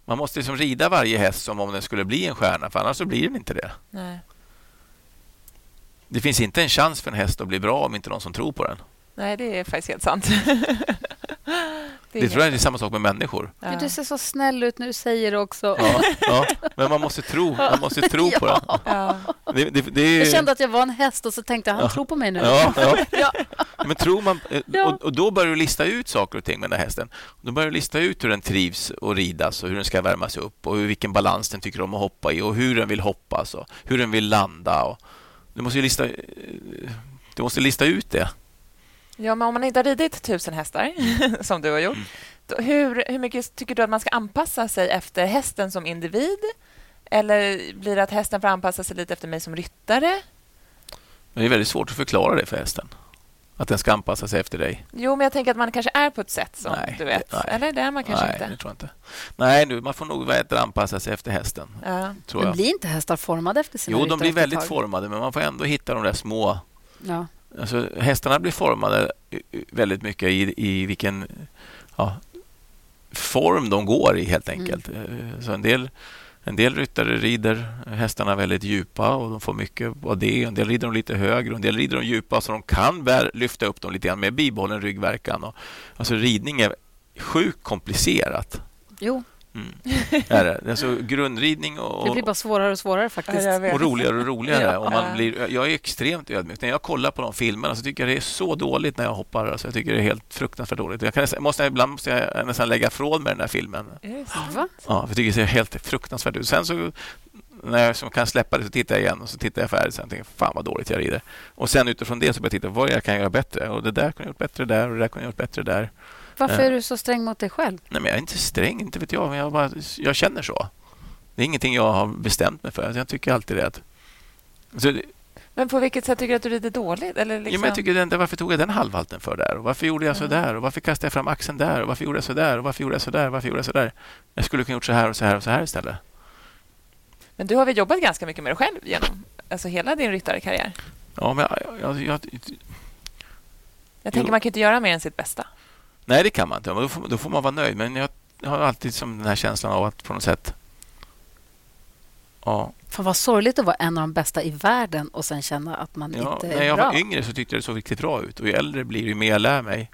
Speaker 3: Man måste liksom rida varje häst som om den skulle bli en stjärna för annars så blir den inte det.
Speaker 2: Nej.
Speaker 3: Det finns inte en chans för en häst att bli bra om inte någon som tror på den.
Speaker 2: Nej, det är faktiskt helt sant.
Speaker 3: Det,
Speaker 2: är
Speaker 3: tror jag är samma sak med människor.
Speaker 2: Ja.
Speaker 1: Du ser så snäll ut när du säger det också.
Speaker 3: Ja, ja. Men man måste tro, man måste tro på den.
Speaker 2: Ja.
Speaker 3: Det, det, det är,
Speaker 1: Jag kände att jag var en häst och så tänkte jag, han tror på mig nu.
Speaker 3: Ja, ja.
Speaker 1: Ja.
Speaker 3: Men tror man, eh, och, och då börjar du lista ut saker och ting med den här hästen. Då börjar du lista ut hur den trivs och ridas och hur den ska värmas upp och hur, vilken balans den tycker om att hoppa i och hur den vill hoppas och hur den vill landa. Och du, måste lista, eh, du måste lista ut det.
Speaker 2: Ja, men om man inte har ridit tusen hästar, som du har gjort, då, hur, hur mycket tycker du att man ska anpassa sig efter hästen som individ? Eller blir det att hästen får anpassa sig lite efter mig som ryttare?
Speaker 3: Men det är väldigt svårt att förklara det för hästen. Att den ska anpassa sig efter dig.
Speaker 2: Jo, men jag tänker att man kanske är på ett sätt som
Speaker 3: Nej,
Speaker 2: du vet.
Speaker 3: nej.
Speaker 2: Eller det är man kanske
Speaker 3: Nej,
Speaker 2: inte.
Speaker 3: det tror jag inte. Nej, nu, man får nog det, anpassa sig efter hästen.
Speaker 2: Ja.
Speaker 3: Tror
Speaker 1: Men
Speaker 3: jag.
Speaker 1: blir inte hästar formade efter sina
Speaker 3: Jo, de blir väldigt formade, men man får ändå hitta de där små
Speaker 1: Ja.
Speaker 3: Alltså, hästarna blir formade väldigt mycket i, i vilken ja, form de går i, helt enkelt. Eh, Så en del, en del ryttare rider hästarna väldigt djupa och de får mycket av det. En del rider de lite högre och en del rider de djupa så de kan bär, lyfta upp dem lite grann med bibehållen ryggverkan. Och, alltså, ridning är sjukt komplicerat.
Speaker 1: Jo,
Speaker 3: Mm. Är det. Alltså, grundridning och,
Speaker 1: det blir bara svårare och svårare faktiskt.
Speaker 2: Ja,
Speaker 3: och roligare och roligare.
Speaker 2: Ja.
Speaker 3: Och man blir, jag är extremt ödmjuk. När jag kollar på de filmerna så tycker jag det är så dåligt när jag hoppar. Alltså jag tycker det är helt fruktansvärt dåligt. Jag kan, måste, ibland måste jag nästan lägga ifrån mig den här filmen. Ja, för jag tycker det ser helt fruktansvärt ut. Sen så när jag som kan släppa det så tittar jag igen och så tittar jag färdigt. Sen tänker jag, fan vad dåligt jag rider. Och sen utifrån det så börjar jag titta, vad jag kan göra bättre? Och det där kunde jag gjort bättre där och det där kunde jag gjort bättre där.
Speaker 1: Varför
Speaker 3: Eh.
Speaker 1: är du så sträng mot dig själv?
Speaker 3: Nej, men jag är inte sträng, inte vet jag. Men jag, bara, jag känner så. Det är ingenting jag har bestämt mig för. Jag tycker alltid det. Att, så, ja,
Speaker 2: Men på vilket sätt tycker du att du rider dåligt? Eller liksom...
Speaker 3: men jag tycker den, varför tog jag den halvhalten för där? Och varför gjorde jag så
Speaker 2: Ja.
Speaker 3: där? Och varför kastade jag fram axeln där? Och varför gjorde jag så där? Och varför gjorde jag så där? Varför gjorde jag så där? Jag skulle kunna gjort så här och så här och så här istället.
Speaker 2: Men du har väl jobbat ganska mycket med dig själv genom alltså hela din ryttarkarriär?
Speaker 3: Ja, men jag, jag, jag,
Speaker 2: Jag tänker
Speaker 3: Jo.
Speaker 2: man kan inte göra mer än sitt bästa.
Speaker 3: Nej, det kan man inte. Men Då får, då får man vara nöjd. Men jag har alltid som den här känslan av att på något sätt... Ja,
Speaker 1: Fan vad sorgligt att vara en av de bästa i världen och sen känna att man
Speaker 3: ja,
Speaker 1: inte
Speaker 3: när
Speaker 1: är
Speaker 3: jag
Speaker 1: bra.
Speaker 3: var yngre så tyckte jag det såg riktigt bra ut. Och ju äldre blir, ju mer jag lär mig.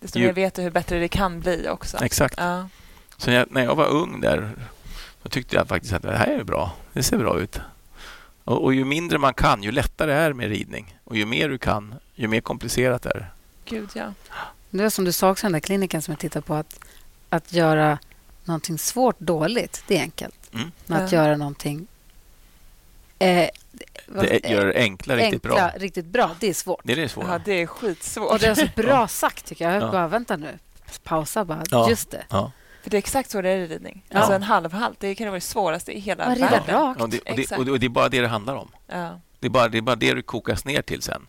Speaker 2: Desto
Speaker 3: Jo.
Speaker 2: mer vet du hur bättre det kan bli också.
Speaker 3: Exakt.
Speaker 2: Ja.
Speaker 3: Så när jag, när jag var ung där, då tyckte jag faktiskt att det här är bra. Det ser bra ut. Och, och ju mindre man kan, ju lättare är det med ridning. Och ju mer du kan, ju mer komplicerat är det.
Speaker 2: Gud, ja.
Speaker 1: Det är som du sa också i den där kliniken som jag tittar på. Att, att göra någonting svårt dåligt, det är enkelt.
Speaker 3: Mm.
Speaker 1: Men att
Speaker 2: Ja.
Speaker 1: göra någonting... Eh, vad-
Speaker 3: Det är- gör det enkla riktigt
Speaker 1: enkla,
Speaker 3: bra.
Speaker 1: riktigt bra, det är svårt.
Speaker 3: Det är det
Speaker 2: ja, det är skitsvårt.
Speaker 1: Och det är så bra sagt, tycker jag. jag
Speaker 3: Ja.
Speaker 1: bara, vänta nu. Pausa bara.
Speaker 3: Ja.
Speaker 1: Just det.
Speaker 3: Ja.
Speaker 2: För det är exakt så det är i ridning.
Speaker 1: Ja.
Speaker 2: Alltså en halvhalt, det kan vara det svåraste i hela världen.
Speaker 3: Ja, och, det, och, det, och det är bara det det handlar om.
Speaker 2: Ja.
Speaker 3: Det är bara det, är bara det du kokas ner till sen.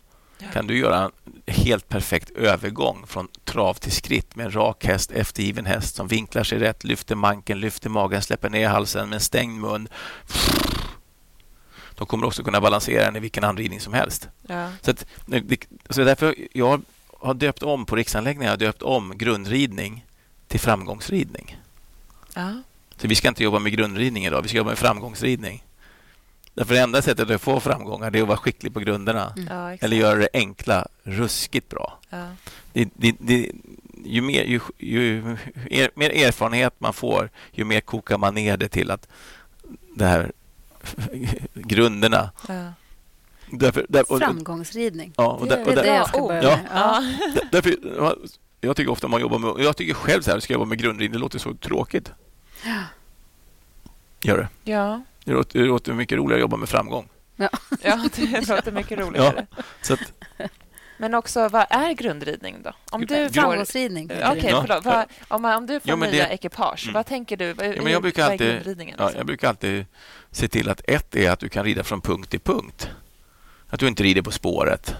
Speaker 3: Kan du göra en helt perfekt övergång från trav till skritt med en rak häst, eftergiven häst som vinklar sig rätt, lyfter manken, lyfter magen, släpper ner halsen med en stängd mun. Då kommer också kunna balansera den i vilken anridning som helst.
Speaker 2: Ja.
Speaker 3: Så, att, så därför jag har döpt om på riksanläggningen, jag har döpt om grundridning till framgångsridning.
Speaker 2: Ja.
Speaker 3: Så vi ska inte jobba med grundridning idag, vi ska jobba med framgångsridning. Därför det enda sättet att få framgångar det är att vara skicklig på grunderna.
Speaker 1: Mm.
Speaker 2: Ja.
Speaker 3: Eller göra det enkla ruskigt bra.
Speaker 2: Ja.
Speaker 3: Det, det, det, ju mer, ju, ju er, mer erfarenhet man får, ju mer kokar man ner det till att det här grunderna.
Speaker 2: Ja.
Speaker 3: Därför, där, och,
Speaker 1: Framgångsridning.
Speaker 3: ja, och
Speaker 2: Det
Speaker 3: där,
Speaker 2: är
Speaker 1: Det
Speaker 3: och
Speaker 1: är
Speaker 3: där,
Speaker 1: det jag ska börja
Speaker 3: Ja.
Speaker 1: med. Ja.
Speaker 2: Ja.
Speaker 3: därför, ja, jag tycker ofta man jobbar med... Jag tycker själv så här, ska jag jobba med grundridning, det låter så tråkigt. Gör det.
Speaker 2: Ja.
Speaker 3: Det låter, det låter mycket roligare att jobba med framgång.
Speaker 2: ja, det låter mycket roligare.
Speaker 3: Så att,
Speaker 2: Men också, vad är grundridning då? Om du får...
Speaker 1: Framgångsridning.
Speaker 2: Okej.
Speaker 3: Ja.
Speaker 2: förlåt. Vad, om, om du får
Speaker 3: Jo, men
Speaker 2: nya
Speaker 3: det-
Speaker 2: ekipage,
Speaker 3: Mm.
Speaker 2: vad tänker du? Vad,
Speaker 3: Ja, men jag brukar alltid-
Speaker 2: grundridningen?
Speaker 3: Ja,
Speaker 2: liksom?
Speaker 3: jag brukar alltid se till att ett är att du kan rida från punkt till punkt. Att du inte rider på spåret.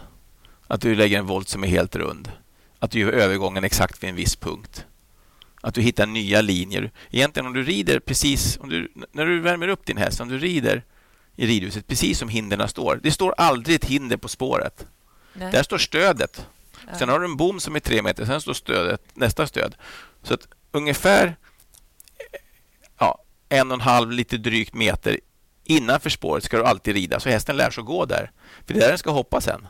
Speaker 3: Att du lägger en volt som är helt rund. Att du gör övergången exakt vid en viss punkt. Att du hittar nya linjer. Egentligen om du rider precis... Om du, när du värmer upp din häst, om du rider i ridhuset precis som hindren står. Det står aldrig ett hinder på spåret.
Speaker 2: Nej.
Speaker 3: Där står stödet.
Speaker 2: Ja.
Speaker 3: Sen har du en bom som är tre meter, sen står stödet, nästa stöd. Så att ungefär ja, en och en halv, lite drygt meter innanför spåret ska du alltid rida, så hästen lär sig att gå där. För det är där den ska hoppa sen.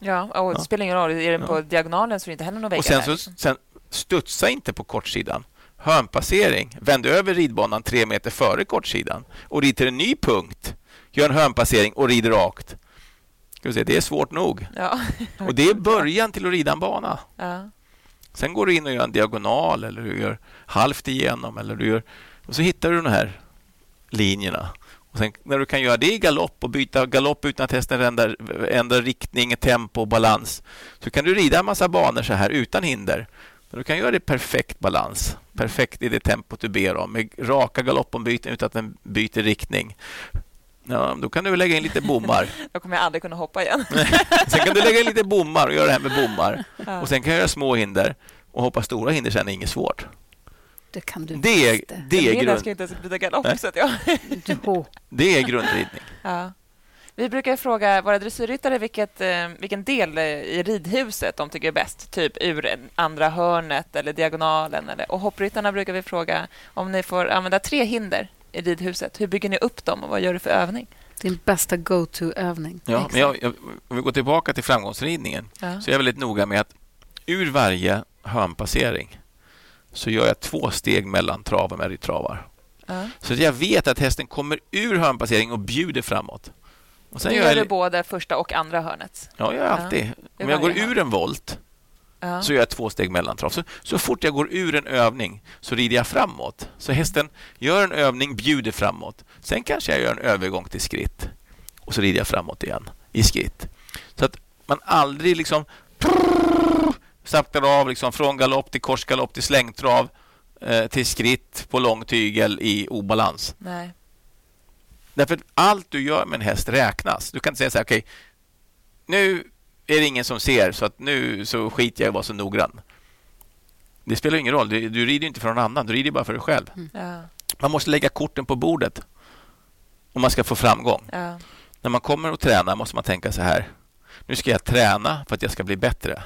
Speaker 2: Ja, och det
Speaker 3: Ja.
Speaker 2: spelar ingen roll. Är den
Speaker 3: Ja.
Speaker 2: på diagonalen så är det inte heller några väggar
Speaker 3: Och sen,
Speaker 2: där.
Speaker 3: så, sen studsa inte på kortsidan. Hörnpassering. Vänd över ridbanan tre meter före kortsidan och rid till en ny punkt. Gör en hörnpassering och rid rakt. Ska det är svårt nog.
Speaker 2: Ja.
Speaker 3: Och det är början till att rida en bana.
Speaker 2: Ja.
Speaker 3: Sen går du in och gör en diagonal eller du gör halvt igenom eller du gör... Och så hittar du de här linjerna. Och sen när du kan göra det i galopp och byta galopp utan att hästen ändrar, ändrar riktning, tempo och balans så kan du rida en massa banor så här utan hinder. Men du kan göra det i perfekt balans, perfekt i det tempot du ber om med raka galoppombyten utan att den byter riktning. Ja, då kan du lägga in lite bommar.
Speaker 2: Då kommer jag aldrig kunna hoppa igen.
Speaker 3: Sen kan du lägga in lite bommar och göra det här med bommar.
Speaker 2: Ja.
Speaker 3: Och sen kan jag göra små hinder och hoppa stora hinder sen är inget svårt.
Speaker 1: Det kan du
Speaker 3: Det är,
Speaker 1: det.
Speaker 3: är, grund,
Speaker 2: ska inte ens byta galopp. Så att jag...
Speaker 3: Det är grundridning.
Speaker 2: ja. Vi brukar fråga våra dressyrryttare vilket, eh, vilken del eh, i ridhuset de tycker är bäst. Typ ur andra hörnet eller diagonalen. Eller, och hoppryttarna brukar vi fråga om ni får använda tre hinder i ridhuset. Hur bygger ni upp dem och vad gör du för övning?
Speaker 1: Din bästa go-to-övning.
Speaker 3: Ja,
Speaker 2: Exakt.
Speaker 3: men jag, jag, om vi går tillbaka till framgångsridningen
Speaker 2: Ja.
Speaker 3: så är jag väldigt noga med att ur varje hörnpassering så gör jag två steg mellan travar med travar.
Speaker 2: Ja.
Speaker 3: Så att jag vet att hästen kommer ur hörnpassering och bjuder framåt. Och
Speaker 2: Sen gör
Speaker 3: gör
Speaker 2: du både första och andra hörnet.
Speaker 3: ja, jag gör alltid.
Speaker 2: i
Speaker 3: Om jag går ur en volt
Speaker 2: Ja.
Speaker 3: så gör jag två steg mellantrav. Så, så fort jag går ur en övning så rider jag framåt. Så hästen gör en övning, bjuder framåt. Sen kanske jag gör en övergång till skritt och så rider jag framåt igen i skritt. Så att man aldrig liksom saktar av liksom från galopp till korsgalopp till slängtrav eh, till skritt på lång tygel i obalans.
Speaker 2: Nej.
Speaker 3: Därför att allt du gör med en häst räknas. Du kan inte säga så här, okej, nu är det ingen som ser så att nu så skiter jag i att vara så noggrann. Det spelar ingen roll. Du, du rider inte för någon annan, du rider bara för dig själv.
Speaker 2: Ja.
Speaker 3: Man måste lägga korten på bordet om man ska få framgång.
Speaker 2: Ja.
Speaker 3: När man kommer och tränar måste man tänka så här. Nu ska jag träna för att jag ska bli bättre.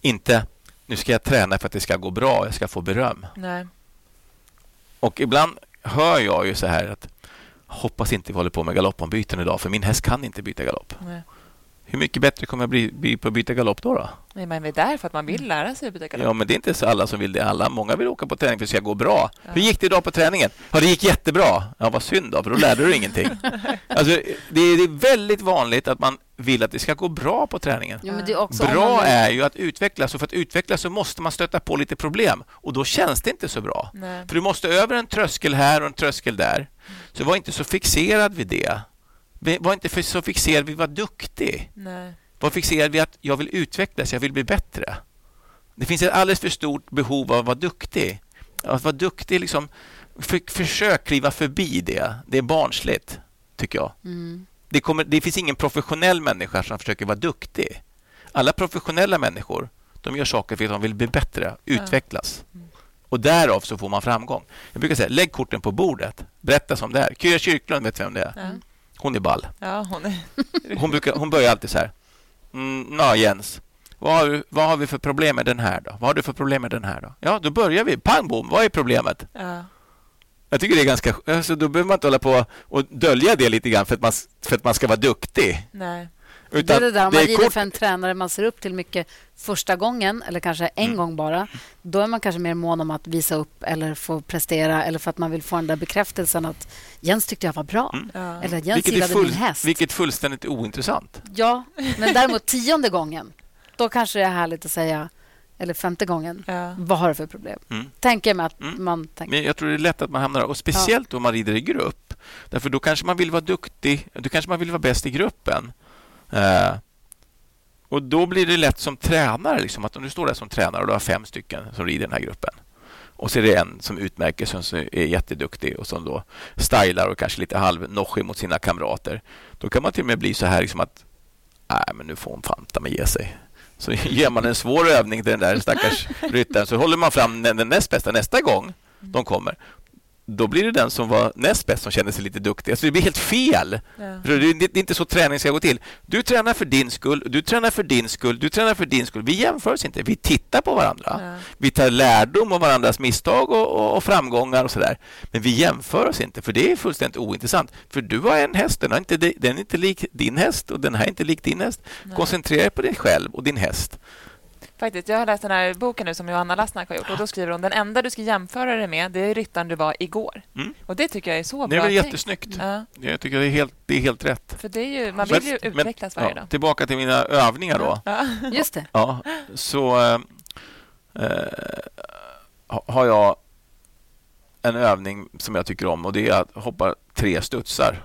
Speaker 3: Inte nu ska jag träna för att det ska gå bra, jag ska få beröm.
Speaker 2: Nej.
Speaker 3: Och ibland hör jag ju så här att hoppas inte vi håller på med galoppombyten idag för min häst kan inte byta galopp.
Speaker 2: Nej.
Speaker 3: Hur mycket bättre kommer jag bli, bli på att byta galopp då? då?
Speaker 2: Nej, men vi är där för att man vill lära sig att byta galopp.
Speaker 3: Ja, men det är inte så alla som vill det. Alla, många vill åka på träning för att det ska gå bra.
Speaker 2: Ja.
Speaker 3: Hur gick det idag på träningen? Ja, det gick jättebra. Ja, vad synd då, för då lärde du ingenting. Alltså, det, är, det är väldigt vanligt att man vill att det ska gå bra på träningen.
Speaker 1: Jo, det är
Speaker 3: Bra
Speaker 1: man
Speaker 3: är ju att utvecklas och för att utvecklas så måste man stöta på lite problem och då känns det inte så bra.
Speaker 2: Nej.
Speaker 3: För du måste över en tröskel här och en tröskel där. Så var inte så fixerad vid det. Var inte för så fixerad vid att vara duktig.
Speaker 2: Nej.
Speaker 3: Var fixerad vid att jag vill utvecklas, jag vill bli bättre. Det finns ett alldeles för stort behov av att vara duktig. Att vara duktig, liksom, för, försök kliva förbi det. Det är barnsligt, tycker jag.
Speaker 1: Mm.
Speaker 3: Det, kommer, det finns ingen professionell människa som försöker vara duktig. Alla professionella människor de gör saker för att de vill bli bättre, utvecklas. Och därav så får man framgång. Jag brukar säga, lägg korten på bordet. Berätta som det är. Kyra Kyrklund, vet vem det är?
Speaker 2: Ja.
Speaker 3: Hon är ball.
Speaker 2: ja, hon är...
Speaker 3: Hon, brukar, hon börjar alltid så här. Mm, Nå Jens, vad har, vad har vi för problem med den här då? Vad har du för problem med den här då? Ja, då börjar vi. Pang bom, vad är problemet?
Speaker 2: Ja.
Speaker 3: Jag tycker det är ganska... Alltså, då behöver man inte hålla på och dölja det lite grann för att man, för att man ska vara duktig.
Speaker 2: Nej.
Speaker 1: Det
Speaker 3: Utan
Speaker 1: är det där, om
Speaker 3: det
Speaker 1: man
Speaker 3: är kort-
Speaker 1: för en tränare man ser upp till mycket första gången eller kanske en
Speaker 3: Mm.
Speaker 1: gång bara, då är man kanske mer mån om att visa upp eller få prestera eller för att man vill få den där bekräftelsen att Jens tyckte jag var bra.
Speaker 3: Mm.
Speaker 2: Ja.
Speaker 1: Eller Jens
Speaker 3: vilket, är
Speaker 1: gillade
Speaker 3: full,
Speaker 1: min häst.
Speaker 3: vilket fullständigt ointressant.
Speaker 1: Ja, men däremot tionde gången, då kanske det är härligt att säga, eller femte gången,
Speaker 2: Ja.
Speaker 1: vad har du för problem?
Speaker 3: Mm.
Speaker 1: Tänker jag mig att
Speaker 3: Mm.
Speaker 1: man tänker...
Speaker 3: Men jag tror det är lätt att man hamnar där. Och speciellt om man rider i grupp. Därför då kanske man vill vara duktig. Då kanske man vill vara bäst i gruppen. Eh, och då blir det lätt som tränare. Liksom, att om du står där som tränare och du har fem stycken som rider den här gruppen. Och så är det en som utmärker sig som är jätteduktig och som då stylar och kanske lite halvnoschig mot sina kamrater. Då kan man till och med bli så här liksom att nej, men nu får hon fanta med ge sig. Så ger man en svår övning till den där stackars ryttaren så håller man fram den den näst bästa nästa gång de kommer. Då blir det den som var näst bäst som känner sig lite duktig. Alltså det blir helt fel.
Speaker 2: Ja.
Speaker 3: Det är inte så träning ska gå till. Du tränar för din skull, du tränar för din skull, du tränar för din skull. Vi jämför oss inte. Vi tittar på varandra.
Speaker 2: Ja.
Speaker 3: Vi tar lärdom av varandras misstag och, och, och framgångar och sådär. Men vi jämför oss inte, för det är fullständigt ointressant. För du har en häst, den, har inte, den är inte lik din häst och den här är inte lik din häst. Koncentrera dig på dig själv och din häst.
Speaker 2: Faktiskt, jag har läst den här boken nu som Johanna Lassnack har gjort och då skriver hon den enda du ska jämföra dig med det är ryttaren du var igår.
Speaker 3: Mm.
Speaker 2: Och det tycker jag är så
Speaker 3: Det är
Speaker 2: bra
Speaker 3: väl
Speaker 2: tänkt.
Speaker 3: jättesnyggt.
Speaker 2: Ja,
Speaker 3: Jag tycker det är helt, det är helt rätt.
Speaker 2: för det är ju, man vill ju
Speaker 3: Men-
Speaker 2: utvecklas varje
Speaker 3: ja,
Speaker 2: dag.
Speaker 3: Tillbaka till mina övningar då.
Speaker 2: Ja.
Speaker 1: Just det.
Speaker 3: Ja, så eh, eh, ha- har jag en övning som jag tycker om och det är att hoppa tre studsar.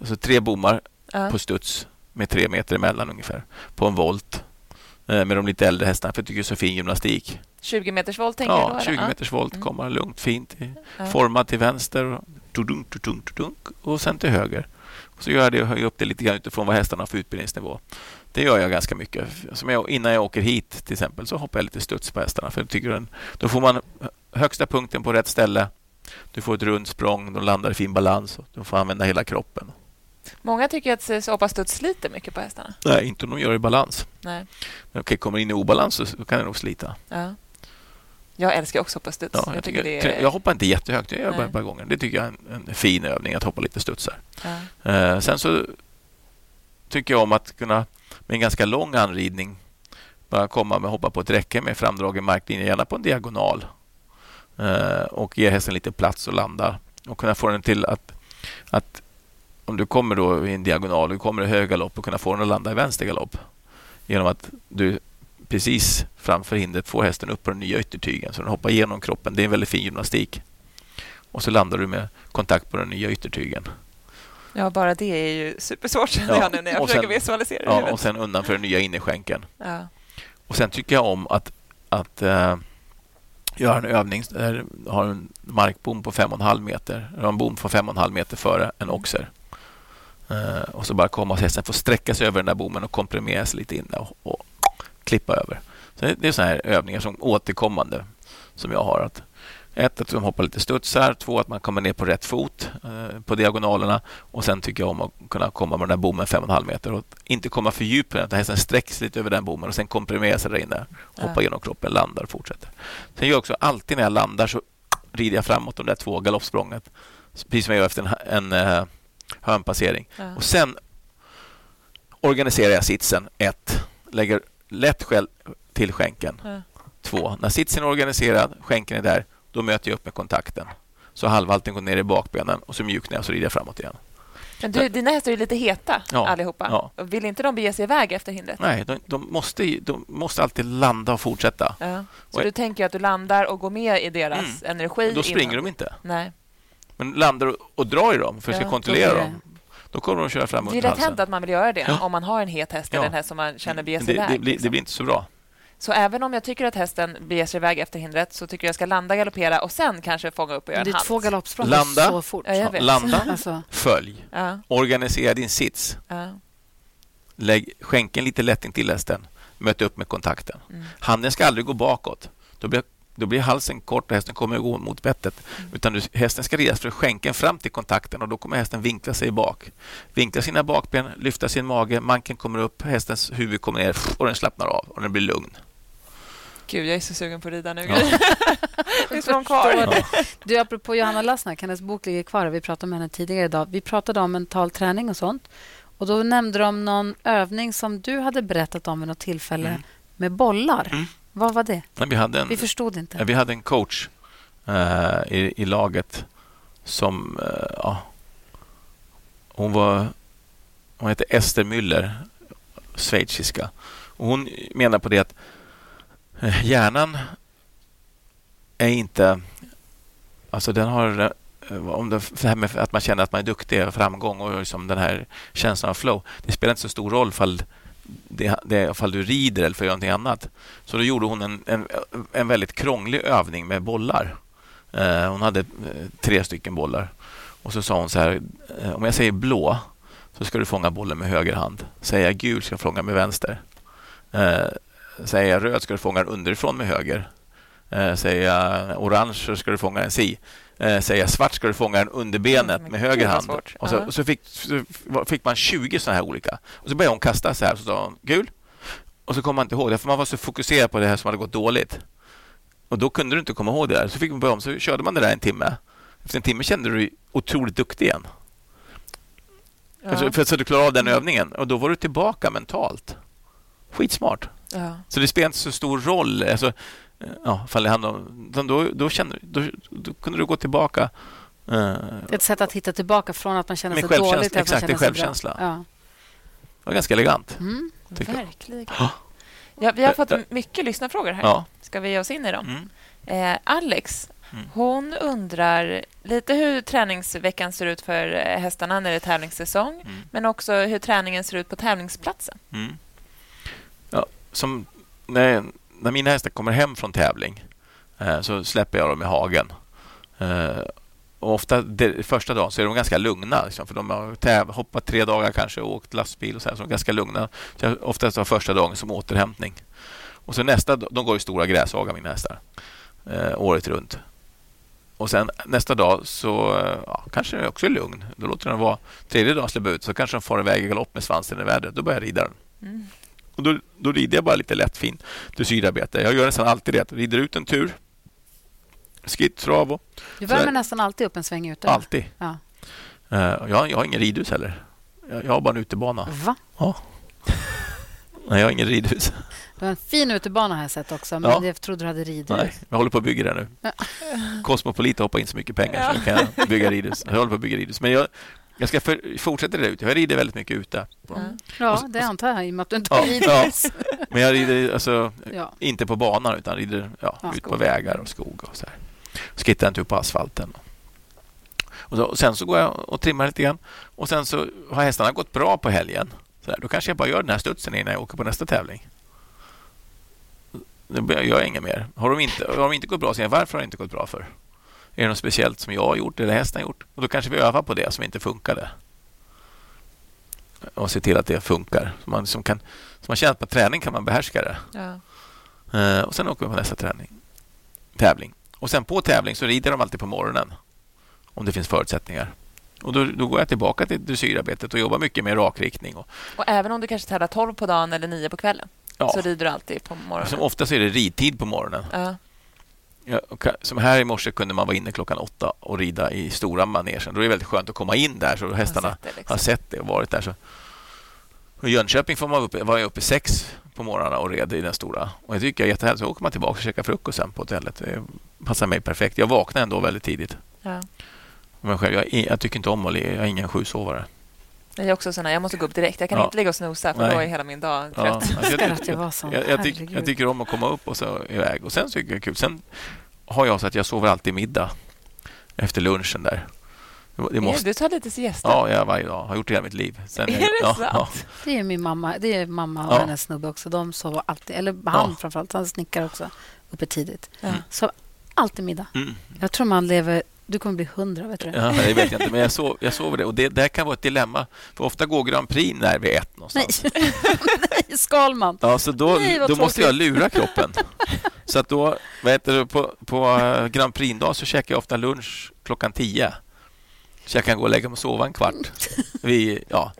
Speaker 3: Alltså tre bommar
Speaker 2: Ja.
Speaker 3: på studs med tre meter emellan ungefär på en volt med de lite äldre hästarna för jag tycker det är så fin gymnastik.
Speaker 2: 20 meters volt tänker du då?
Speaker 3: Ja,
Speaker 2: eller?
Speaker 3: 20 meters volt,
Speaker 2: Mm.
Speaker 3: komma lugnt, fint,
Speaker 2: Ja.
Speaker 3: formad till vänster och, tudunk, tudunk, tudunk, och sen till höger. Och så gör jag det höjer upp det lite grann utifrån vad hästarna har för utbildningsnivå. Det gör jag ganska mycket. Som jag, innan jag åker hit till exempel så hoppar jag lite studs på hästarna. För jag tycker den, då får man högsta punkten på rätt ställe. Du får ett runt språng, de landar i fin balans och du får använda hela kroppen.
Speaker 2: Många tycker att hoppa studs sliter mycket på hästarna.
Speaker 3: Nej, inte om de gör det i balans.
Speaker 2: Nej.
Speaker 3: Men okej, kommer in i obalans så kan det nog slita.
Speaker 2: Ja. Jag älskar också hoppa studs.
Speaker 3: Ja, jag,
Speaker 2: tycker
Speaker 3: tycker,
Speaker 2: det är...
Speaker 3: jag hoppar inte jättehögt, jag gör bara ett par gånger. Det tycker jag är en, en fin övning, att hoppa lite studsar.
Speaker 2: Ja.
Speaker 3: Eh, sen så tycker jag om att kunna med en ganska lång anridning bara komma med hoppa på ett räcke med framdragen marklinje, gärna på en diagonal. Eh, och ge hästen lite plats att landa och kunna få den till att, att om du kommer då i en diagonal och kommer i hög galopp och kunna få den att landa i vänster galopp genom att du precis framför hindret får hästen upp på den nya yttertygen så den hoppar genom kroppen. Det är en väldigt fin gymnastik. Och så landar du med kontakt på den nya yttertygen.
Speaker 2: Ja, bara det är ju supersvårt känner
Speaker 3: Ja,
Speaker 2: jag nu när jag
Speaker 3: och
Speaker 2: försöker
Speaker 3: sen-
Speaker 2: visualisera det
Speaker 3: Ja,
Speaker 2: huvudet.
Speaker 3: och sen undan för den nya innerskänken.
Speaker 2: Ja.
Speaker 3: Och sen tycker jag om att, att eh, göra en övning där du har en markbom på 5,5 meter. Du har en bom på 5,5 meter före en oxer. Eh, och så bara komma och hästen får sträcka sig över den där bommen och komprimera sig lite inne och, och klippa över. Så det är såna här övningar som återkommande som jag har. Att ett, att de hoppar lite studsar. Två, att man kommer ner på rätt fot eh, på diagonalerna. Och sen tycker jag om att kunna komma med den där bommen 5,5 meter och inte komma för djupt. Utan hästen sträcks lite över den bommen och sen komprimera sig där inne. Hoppa
Speaker 2: Ja.
Speaker 3: genom kroppen, landar och fortsätter. Sen gör jag också alltid när jag landar så rider jag framåt de där två galoppsprånget. Precis som jag gör efter en, en uh, hörnpassering.
Speaker 2: Ja.
Speaker 3: Och sen organiserar jag sitsen. Ett, lägger lätt skäll till skänken.
Speaker 2: Ja.
Speaker 3: Två, när sitsen är organiserad, skänken är där, då möter jag upp med kontakten. Så halvhalten går ner i bakbenen och så mjuknar jag så rider jag framåt igen.
Speaker 2: Men du, dina hästar är lite heta
Speaker 3: Ja,
Speaker 2: allihopa.
Speaker 3: ja.
Speaker 2: Vill inte de bege sig iväg efter hindret?
Speaker 3: Nej, de, de, måste, de måste alltid landa och fortsätta.
Speaker 2: Ja. Så
Speaker 3: Och-
Speaker 2: du tänker att du landar och går med i deras
Speaker 3: Mm.
Speaker 2: energi?
Speaker 3: Då springer
Speaker 2: innan.
Speaker 3: de inte.
Speaker 2: Nej.
Speaker 3: Men landar och, och drar i dem för att
Speaker 2: Ja,
Speaker 3: kontrollera
Speaker 1: blir det-
Speaker 3: dem. Då kommer de att köra fram
Speaker 2: Det är
Speaker 3: under
Speaker 2: lätt hänt
Speaker 3: halsen.
Speaker 2: att man vill göra det
Speaker 3: Ja.
Speaker 2: om man har en het häst
Speaker 3: Ja.
Speaker 2: eller en häst som man känner beger sig
Speaker 3: det,
Speaker 2: iväg.
Speaker 3: det, blir,
Speaker 2: liksom.
Speaker 3: det blir inte så bra.
Speaker 2: Så även om jag tycker att hästen beger sig iväg efter hindret så tycker jag jag ska landa, galoppera och sen kanske fånga upp och göra
Speaker 1: Det
Speaker 2: en
Speaker 1: är
Speaker 2: halt.
Speaker 1: två galoppsprång
Speaker 3: Landa.
Speaker 1: så fort.
Speaker 2: Ja.
Speaker 3: Landa,
Speaker 1: Alltså,
Speaker 3: följ,
Speaker 2: Ja,
Speaker 3: organisera din sits.
Speaker 2: ja.
Speaker 3: Lägg skänken lite lätt intill hästen. Möt upp med kontakten.
Speaker 2: Mm.
Speaker 3: Handen ska aldrig gå bakåt. Då blir, då blir halsen kort och hästen kommer att gå mot bettet. Utan du, hästen ska ridas för skänken fram till kontakten och då kommer hästen vinkla sig bak. Vinkla sina bakben, lyfta sin mage, manken kommer upp, hästens huvud kommer ner och den slappnar av och den blir lugn.
Speaker 2: Gud, jag är så sugen på att rida nu.
Speaker 3: Ja.
Speaker 2: Finns de kvar?
Speaker 1: förstår det. Du, apropå Johanna Lassnack, hennes bok ligger kvar. Vi pratade med henne tidigare idag. Vi pratade om mental träning och sånt. Och Då nämnde de någon övning som du hade berättat om vid något tillfälle
Speaker 3: Mm.
Speaker 1: med bollar.
Speaker 3: Mm.
Speaker 1: Vad var det?
Speaker 3: Men vi, hade en,
Speaker 1: Vi förstod inte.
Speaker 3: vi hade en coach eh, i, i laget som... eh, ja, hon var... Hon hette Ester Müller, schweiziska. Och hon menar på det att eh, hjärnan är inte... Alltså den har... eh, Om det, det här med att man känner att man är duktig och framgång och liksom den här känslan av flow. Det spelar inte så stor roll fall, det, det, ifall du rider eller för att göra någonting annat. Så då gjorde hon en, en, en väldigt krånglig övning med bollar. Eh, hon hade eh, tre stycken bollar. Och så sa hon så här, eh, om jag säger blå så ska du fånga bollen med höger hand. Säger jag gul ska du fånga med vänster. Eh, säger jag röd ska du fånga den underifrån med höger. Eh, säger jag orange så ska du fånga den si. Eh, säger jag svart ska du fånga den under benet
Speaker 2: Mm,
Speaker 3: med höger hand. Och så, och så, fick, så fick man 20 såna här olika. Och så började hon kasta så här. Så sa hon gul. Och så kom man inte ihåg det, för man var så fokuserad på det här som hade gått dåligt. Och då kunde du inte komma ihåg det där. Så fick man börja om, så körde man det där en timme. Efter en timme kände du dig otroligt duktig igen. Alltså,
Speaker 2: Ja.
Speaker 3: för så du klarade av den övningen. Och då var du tillbaka mentalt. Skitsmart.
Speaker 2: Ja.
Speaker 3: Så det spelar inte så stor roll. Alltså, ja, fall det handlar om, utan då, då, kände, då, då kunde du gå tillbaka. eh,
Speaker 1: ett sätt att hitta tillbaka från att man känner sig dåligt till att man
Speaker 3: exakt, det är
Speaker 1: känner sig bra.
Speaker 3: självkänsla.
Speaker 1: Ja.
Speaker 3: det var ganska elegant.
Speaker 1: Mm.
Speaker 3: jag.
Speaker 2: Verkligen.
Speaker 3: Ja.
Speaker 2: Vi har fått mycket lyssnarfrågor här.
Speaker 3: Ja.
Speaker 2: Ska vi ge oss in i dem?
Speaker 3: Mm.
Speaker 2: Eh, Alex,
Speaker 3: Mm.
Speaker 2: hon undrar lite hur träningsveckan ser ut för eh, hästarna när det är tävlingssäsong,
Speaker 3: Mm.
Speaker 2: men också hur träningen ser ut på tävlingsplatsen.
Speaker 3: Mm. Ja, som när, när mina hästar kommer hem från tävling eh, så släpper jag dem i hagen. Eh, och ofta det, första dagen så är de ganska lugna. Liksom, för De har täv, hoppat tre dagar kanske och åkt lastbil och så, här, så de är ganska lugna. Så jag oftast har första dagen som återhämtning. Och så nästa de går i stora gräshagar mina hästar. Eh, året runt. Och sen nästa dag så eh, ja, kanske den också är lugn. Då låter den vara. Tredje dagen släpper jag ut så kanske den far iväg i galopp med svansen i vädret. Då börjar jag rida den.
Speaker 2: Mm.
Speaker 3: Och då, då rider jag bara lite lätt fin dressyrarbete. Jag gör nästan alltid det. Rider ut en tur. Skritt, trav och
Speaker 1: Du värmer nästan alltid upp en sväng ute.
Speaker 3: alltid.
Speaker 1: Ja.
Speaker 3: Eh, jag, har- jag har ingen ridhus heller. Jag, jag har bara en utebana.
Speaker 1: Va?
Speaker 3: Nej, jag har ingen ridhus.
Speaker 1: Du har en fin utebana har jag sett också, men
Speaker 3: Ja.
Speaker 1: jag trodde du hade ridhus.
Speaker 3: Nej, jag håller på att bygga det nu.
Speaker 1: Ja.
Speaker 3: Cosmopolit hoppar in så mycket pengar så jag kan bygga ridhus. Jag håller på att bygga ridhus. Men jag, Jag ska för, fortsätta det ute. Jag rider väldigt mycket ute.
Speaker 2: Ja.
Speaker 1: Ja, det antar jag i och med att du inte
Speaker 3: Ja,
Speaker 1: ridit.
Speaker 3: ja. Men jag rider alltså,
Speaker 1: Ja.
Speaker 3: inte på banan utan rider ja,
Speaker 1: Ja,
Speaker 3: ut på vägar och skog. och så här. Skittar inte upp på asfalten. Och, så, och Sen så går jag och trimmar lite grann. Och sen så har hästarna gått bra på helgen. Så här, då kanske jag bara gör den här studsen innan jag åker på nästa tävling. Då gör jag inget mer. Har de inte, har de inte gått bra, så jag varför har det inte gått bra för? Är det något speciellt som jag har gjort eller hästen har gjort? Och Då kanske vi övar på det som inte funkade. Och se till att det funkar. Så man, som kan, så man känner att på träning kan man behärska det.
Speaker 2: Ja.
Speaker 3: Eh, och Sen åker vi på nästa träning. tävling. Och Sen på tävling så rider de alltid på morgonen om det finns förutsättningar. Och Då, då går jag tillbaka till dressyrarbetet och jobbar mycket med rakriktning. Och,
Speaker 2: Och även om du kanske tävlar 12 på dagen eller 9 på kvällen
Speaker 3: ja,
Speaker 2: så rider du alltid på morgonen.
Speaker 3: som är det ridtid på morgonen.
Speaker 2: Ja.
Speaker 3: Ja, som här i morse kunde man vara inne klockan åtta och rida i stora manegen. Då är det väldigt skönt att komma in där så hästarna
Speaker 2: sett det, liksom.
Speaker 3: har sett det och varit där. Så. I Jönköping får man uppe, var jag uppe sex på morgnarna och red i den stora. Och jag tycker jag är jättehärligt. Så åker man tillbaka och käkar frukost sen på hotellet. Det passar mig perfekt. Jag vaknar ändå väldigt tidigt.
Speaker 2: Ja.
Speaker 3: Men själv, jag, jag tycker inte om att le. Jag är ingen sjusovare.
Speaker 2: Jag är också sån här, jag måste gå upp direkt. Jag kan
Speaker 3: Ja.
Speaker 2: inte ligga och snosa för
Speaker 3: Nej.
Speaker 2: då är hela min dag
Speaker 3: Ja,
Speaker 2: trött.
Speaker 3: alltså,
Speaker 1: Önskar
Speaker 3: jag,
Speaker 1: att jag
Speaker 3: jag, jag, tyck, jag tycker om att komma upp och så iväg. Och sen tycker jag det är kul. Sen har jag så att jag sover alltid middag efter lunchen där. Det måste,
Speaker 2: Du tar lite siesta.
Speaker 3: Ja, jag varje dag. Har gjort det hela mitt liv. Sen
Speaker 2: Är
Speaker 3: jag,
Speaker 2: det
Speaker 3: ja,
Speaker 2: sant?
Speaker 3: Ja.
Speaker 1: Det är min mamma, det är mamma och
Speaker 3: Ja.
Speaker 1: hennes snubbe också. De sover alltid, eller han
Speaker 3: Ja.
Speaker 1: framförallt, han snickar också uppe tidigt.
Speaker 2: Ja.
Speaker 1: Så alltid middag.
Speaker 3: Mm.
Speaker 1: Jag tror man lever... Du kommer bli hundra, vet du det?
Speaker 3: Ja, det vet jag inte, men jag, sov, jag sover det. Och det där kan vara ett dilemma. För ofta går Grand Prix när vid ett
Speaker 1: Nej.
Speaker 3: någonstans.
Speaker 1: Nej, Skalman.
Speaker 3: Ja, så då,
Speaker 1: Nej,
Speaker 3: då måste jag lura kroppen. Så att då, vad heter det, på, på eh, Grand Prix-dag så käkar jag ofta lunch klockan tio. Så jag kan gå och lägga mig och sova en kvart. Vid, ja,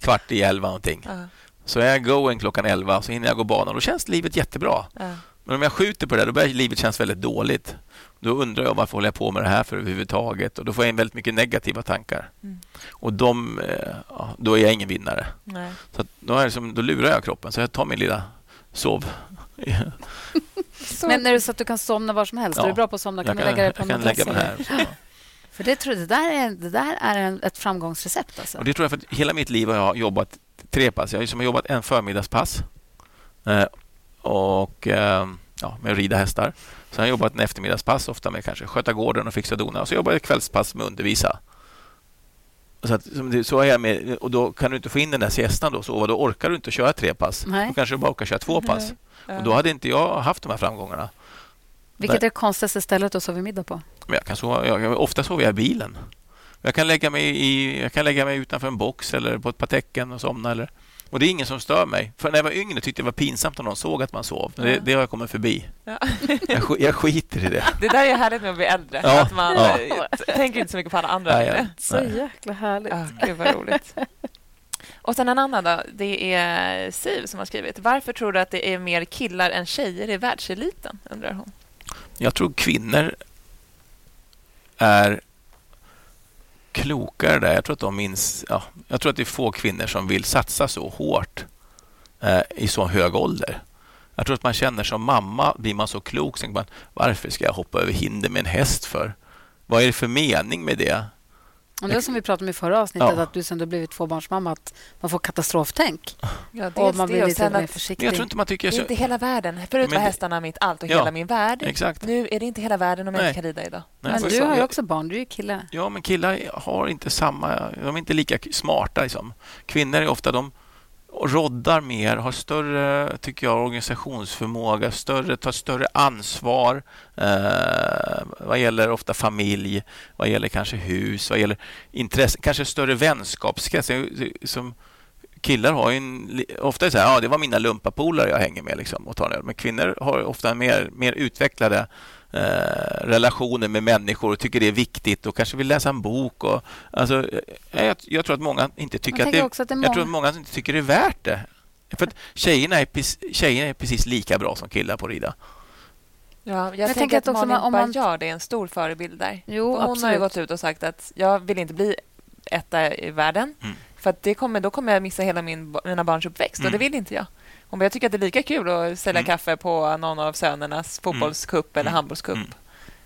Speaker 3: kvart i elva någonting.
Speaker 2: Ja.
Speaker 3: Så är jag going klockan elva så hinner jag gå banan. Då känns livet jättebra.
Speaker 2: Ja.
Speaker 3: Men om jag skjuter på det, då börjar livet kännas väldigt dåligt. Då undrar jag varför håller jag på med det här för överhuvudtaget? Och då får jag in väldigt mycket negativa tankar.
Speaker 2: Mm.
Speaker 3: Och de, eh, ja, då är jag ingen vinnare.
Speaker 2: Nej.
Speaker 3: Så att då, är det som, då lurar jag kroppen. Så jag tar min lilla sov.
Speaker 1: Men är det så att du kan somna var som helst?
Speaker 3: Ja.
Speaker 1: Är du bra på att somna? Kan
Speaker 3: jag
Speaker 1: du lägga dig på
Speaker 3: kan
Speaker 1: en
Speaker 3: lägga här.
Speaker 1: För det, tror jag, det där är, det där är en, ett framgångsrecept. Alltså.
Speaker 3: Och det tror jag för att hela mitt liv har jag jobbat tre pass. Jag har jobbat en förmiddagspass eh, och eh, ja, med att rida hästar. Har jag jobbat en eftermiddagspass, ofta med kanske sköta gården och fixa dona. Och så jobbar jag kvällspass med undervisa. Så, att, så är jag med, och då kan du inte få in den där siestan då, så då orkar du inte köra tre pass.
Speaker 1: Nej.
Speaker 3: Då kanske du bara orkar köra två pass. Och då hade inte jag haft de här framgångarna.
Speaker 1: Vilket är det konstigaste stället att sova middag på?
Speaker 3: Men jag kan sova, jag, ofta sover jag i bilen. Jag kan, lägga mig i, jag kan lägga mig utanför en box eller på ett par täcken och somna. Eller, och det är ingen som stör mig. För när jag var yngre tyckte jag det var pinsamt om någon såg att man sov. Det,
Speaker 2: Ja.
Speaker 3: det har jag kommit förbi.
Speaker 2: Ja.
Speaker 3: Jag, sk- jag skiter i det.
Speaker 2: Det där är härligt med att bli äldre.
Speaker 3: Ja.
Speaker 2: Att man
Speaker 3: Ja.
Speaker 2: eh, tänker inte så mycket på alla andra
Speaker 3: ja.
Speaker 1: Så
Speaker 3: Nej.
Speaker 1: jäkla härligt.
Speaker 2: Ja, gud vad roligt. Och sen en annan då. Det är Siv som har skrivit. Varför tror du att det är mer killar än tjejer i världseliten? Undrar hon.
Speaker 3: Jag tror kvinnor är klokare där. Jag tror att de minns... Ja, jag tror att det är få kvinnor som vill satsa så hårt eh, i så hög ålder. Jag tror att man känner som mamma, blir man så klok, så tänker man varför ska jag hoppa över hinder med en häst för? Vad är det för mening med det?
Speaker 1: Och det är som vi pratade om i förra avsnittet,
Speaker 3: Ja.
Speaker 1: att du sen du blivit tvåbarnsmamma, att man får katastroftänk.
Speaker 2: Ja,
Speaker 1: Och man blir
Speaker 2: och
Speaker 1: lite mer försiktig.
Speaker 3: jag tror inte man tycker...
Speaker 2: det är inte hela världen. Förut var hästarna mitt allt och
Speaker 3: Ja.
Speaker 2: hela min värld.
Speaker 3: exakt.
Speaker 2: Nu är det inte hela världen om jag
Speaker 3: Nej.
Speaker 2: inte kan rida idag.
Speaker 3: Nej,
Speaker 1: Men du har ju också barn, du är ju kille.
Speaker 3: Ja, men killar har inte samma... De är inte lika smarta. Liksom. Kvinnor är ofta... de roddar mer, har större tycker jag, organisationsförmåga, större, tar större ansvar eh, vad gäller ofta familj, vad gäller kanske hus, vad gäller intresse, kanske större vänskapskrets. Som killar har ju en, ofta är det så här, ja, det var mina lumpapolare jag hänger med liksom, och tar en öl. Men kvinnor har ofta mer, mer utvecklade eh, relationer med människor och tycker det är viktigt och kanske vill läsa en bok. Och, alltså, eh, jag, jag tror att många inte tycker
Speaker 1: Jag
Speaker 3: att det,
Speaker 1: att det är
Speaker 3: jag tror att många inte tycker det är värt det. För att tjejerna är, tjejerna är precis lika bra som killar på att rida.
Speaker 2: Ja, jag,
Speaker 1: tänker
Speaker 2: tänker
Speaker 1: att
Speaker 2: att
Speaker 1: också
Speaker 2: Malin
Speaker 1: om man-
Speaker 2: Baryard är en stor förebild där.
Speaker 1: Jo,
Speaker 2: hon har ju
Speaker 1: absolut.
Speaker 2: gått ut och sagt att jag vill inte bli etta i världen.
Speaker 3: Mm.
Speaker 2: För att det kommer, då kommer jag missa hela min, mina barns uppväxt och
Speaker 3: Mm.
Speaker 2: det vill inte jag. Hon bara, jag tycker att det är lika kul att sälja
Speaker 3: Mm.
Speaker 2: kaffe på någon av sönernas fotbollscup eller
Speaker 3: Mm.
Speaker 2: handbollscup
Speaker 3: Mm.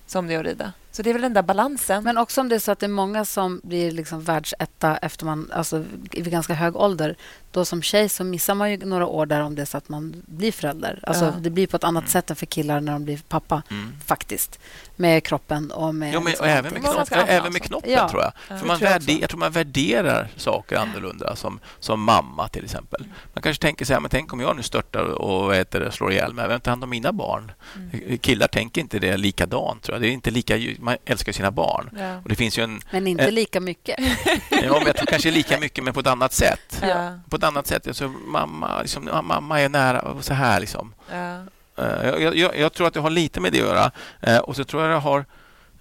Speaker 2: som det är att rida. Så det är väl den där balansen.
Speaker 1: Men också om det är så att det är många som blir liksom världsetta efter man, alltså vid ganska hög ålder. Då som tjej så missar man ju några år där om det är så att man blir förälder. Alltså
Speaker 2: Ja.
Speaker 1: Det blir på ett annat
Speaker 3: Mm.
Speaker 1: sätt än för killar när de blir pappa,
Speaker 3: Mm.
Speaker 1: faktiskt. Med kroppen och med...
Speaker 3: Jo, men,
Speaker 1: liksom
Speaker 3: och även med, knopp, även med knoppen,
Speaker 1: Ja.
Speaker 3: tror jag.
Speaker 2: Ja,
Speaker 3: För
Speaker 2: det
Speaker 3: man
Speaker 1: tror jag
Speaker 3: värde,
Speaker 1: också.
Speaker 3: jag tror man värderar saker annorlunda som, som mamma, till exempel. Man kanske tänker så här, men tänk om jag nu störtar och det, slår ihjäl mig. Vem tar hand om mina barn?
Speaker 2: Mm.
Speaker 3: Killar tänker inte det likadant, tror jag. Det är inte lika, man älskar sina barn.
Speaker 2: Ja.
Speaker 3: Och det finns ju en...
Speaker 1: Men inte
Speaker 3: Eh.
Speaker 1: lika mycket.
Speaker 3: Ja, men jag tror kanske lika mycket, men på ett annat sätt.
Speaker 2: Ja.
Speaker 3: På ett annat sätt. Alltså, mamma, liksom, mamma är nära och så här. Liksom.
Speaker 2: Ja.
Speaker 3: Eh, Jag, jag, jag tror att det har lite med det att göra. Eh, Och så tror jag det har